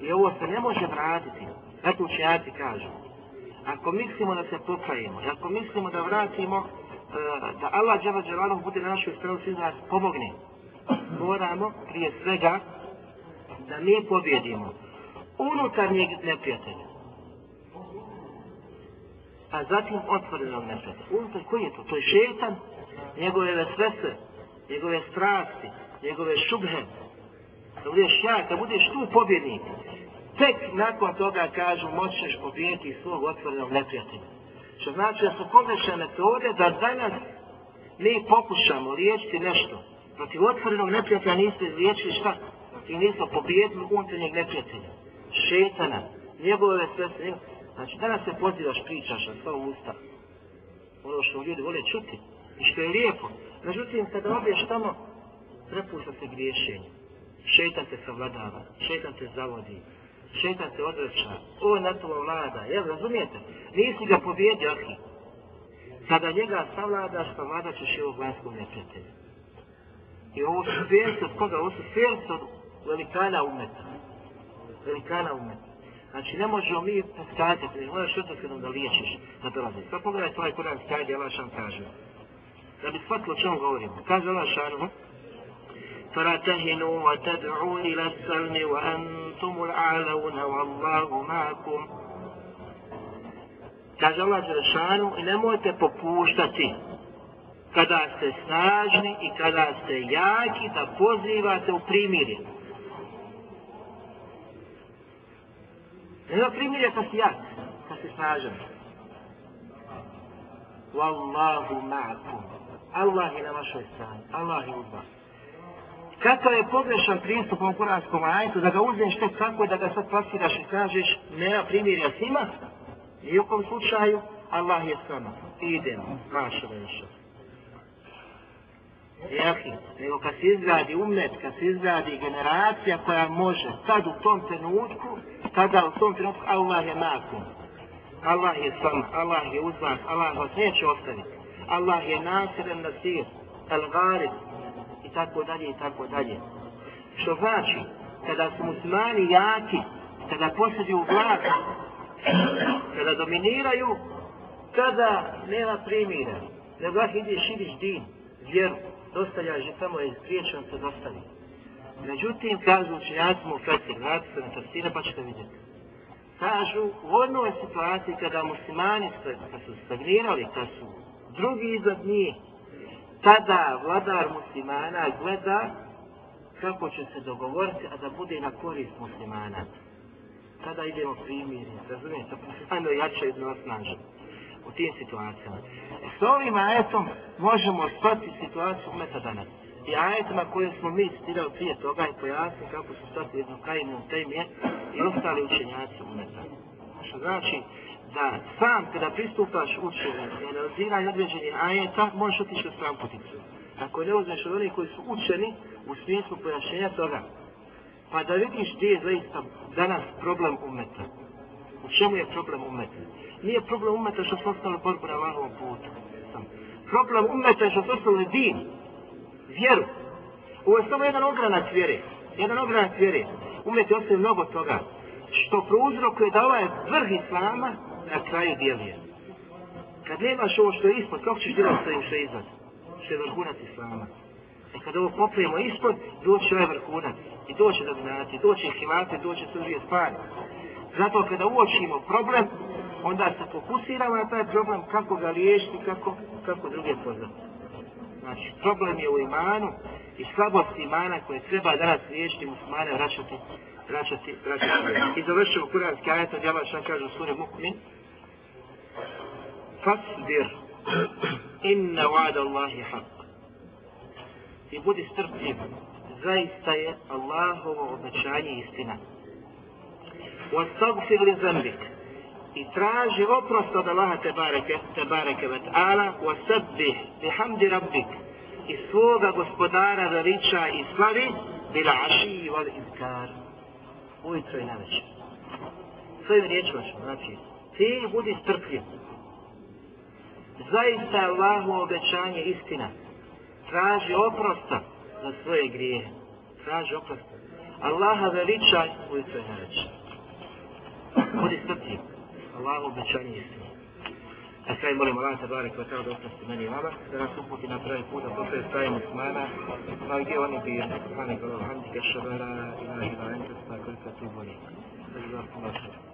I ovo se ne može vratiti. Tako učenjaci kažu ako mislimo da se pokajemo, ako mislimo da vratimo e, da Allah džava džavanom bude na našoj stranu svi nas pomogne. Moramo prije svega da mi pobjedimo unutarnjeg neprijatelja. A zatim otvorenog neprijatelja. Unutar koji je to? To je šetan, njegove vesvese, njegove strasti, njegove šubhe. Da budeš jak, da budeš tu pobjednik. Tek nakon toga kažu moćeš pobijeti svog otvorenog neprijatelja. Što znači da su pogrešne metode da danas mi pokušamo liječiti nešto. Protiv otvorenog neprijatelja niste izliječili šta? I nismo pobijedili unutarnjeg neprijatelja. Šetana, njegove sve se... Znači danas se pozivaš, pričaš na svom usta. Ono što ljudi vole čuti. I što je lijepo. Međutim, kada odeš tamo, prepušta se griješenje. Šetan te savladava, šetan te zavodi, šetan se odreća, ovo na tova vlada, jel razumijete? Nisi ga pobjedio, ahi. Kada njega savladaš, pa vlada ćeš i ovog vanjskog neprijatelja. I ovo su fjerce od koga? Ovo su fjerce od velikana umeta. Velikana umeta. Znači, ne možemo mi poskazati, ne možeš utvrkeno da liječiš da dolazi. Pa pogledajte ovaj kuran stajde, Allah šan kaže. Da bi shvatilo o čemu govorimo. Kaže Allah šanu, فلا تهنوا وتدعوا إلى السلم وأنتم الأعلون والله معكم Kaže Allah Đelešanu i nemojte popuštati kada ste snažni i kada ste jaki da pozivate u primirje. Nema primirje kad si jak, kad si snažan. Wallahu ma'akum. Allah je na vašoj strani. Allah je uz vas. Kakav je pogrešan pristup u kuranskom ajetu, da ga uzmeš tek tako da ga sad plasiraš i kažeš nema primjerja s njima, i u kom slučaju Allah je s nama. Idemo, maša veša. Jahi, nego kad se izgradi umet, kad se izgradi generacija koja može sad u tom trenutku, tada u tom trenutku Allah je nakon. Allah je s vama, Allah je uz vas, Allah vas neće ostaviti. Allah je nasiren nasir, al-garib, tako dalje i tako dalje. Što znači, kada su muslimani jaki, kada posjeduju vlast, kada dominiraju, tada nema primira. Nego ako ide širiš din, vjeru, dostavljaš samo je priječan se dostavi. Međutim, kažu učenjaci mu Fesir, vrati se na tafsire pa ćete vidjeti. Kažu, u onoj situaciji kada muslimani su stagnirali, kada su drugi iznad njih, tada vladar muslimana gleda kako će se dogovoriti, a da bude na korist muslimana. Tada idemo primjeri, razumijete, muslimano jače jedno snažno u tim situacijama. E, S ovim ajetom možemo stati situaciju umeta danas. I ajetima koje smo mi citirali prije toga i pojasnili kako su stati jedno kajinu temije i ostali učenjaci umeta. Što znači, da sam kada pristupaš učenju i analiziranju određenih ajeta, možeš otići u stran puticu. Ako ne uzmeš od onih koji su učeni u smislu pojašnjenja toga, pa da vidiš gdje je zaista danas problem umeta. U čemu je problem umeta? Nije problem umeta što su ostali borbu na Allahovom putu. Problem umeta je što su ostali din, vjeru. Ovo je samo jedan ogranac vjere. Jedan ogranac vjere. Umet je ostavio mnogo toga. Što prouzrokuje da ovaj vrh Islama na kraju djeluje. Kad nemaš ovo što je ispod, kako ćeš djelati sa što je iznad? Što je vrhunac Islama. E kad ovo poprijemo ispod, doće ovaj vrhunac. I doće dominati, doće hilate, doće sve stvari. Zato kada uočimo problem, onda se fokusiramo na taj problem, kako ga riješiti, kako, kako druge poznati. Znači, problem je u imanu i slabosti imana koje treba danas riješiti muslimane vraćati, vraćati, vraćati. I završimo kuranski ajet od Jalaša, kažu suri Mukmin, fasbir inna wa'da Allahi haq. I budi strpljiv, zaista je Allahovo obećanje istina. Wastagfir li zambik i traži oprost od Allaha te bareke, te bareke vet ala, wasabbih bihamdi rabbik i svoga gospodara veliča i slavi bila aši wal izkar. Ujutro i na večer. Svojim riječima ćemo, znači, ti budi strpljiv, zaista je Allahovo obećanje istina. Traži oprosta za svoje grije. Traži oprosta. Allaha veličaj u svoj reći. Budi strpljiv. Allahovo obećanje istina. A kraj molim Allah te barek wa ta'ala da oprosti meni i vama, da nas uputi na pravi put, da postoje staje muslimana, pa gdje oni bi Subhanak Allah, hamdika, šabara, ilaha ila enta, stakoli sa tu voli. Da je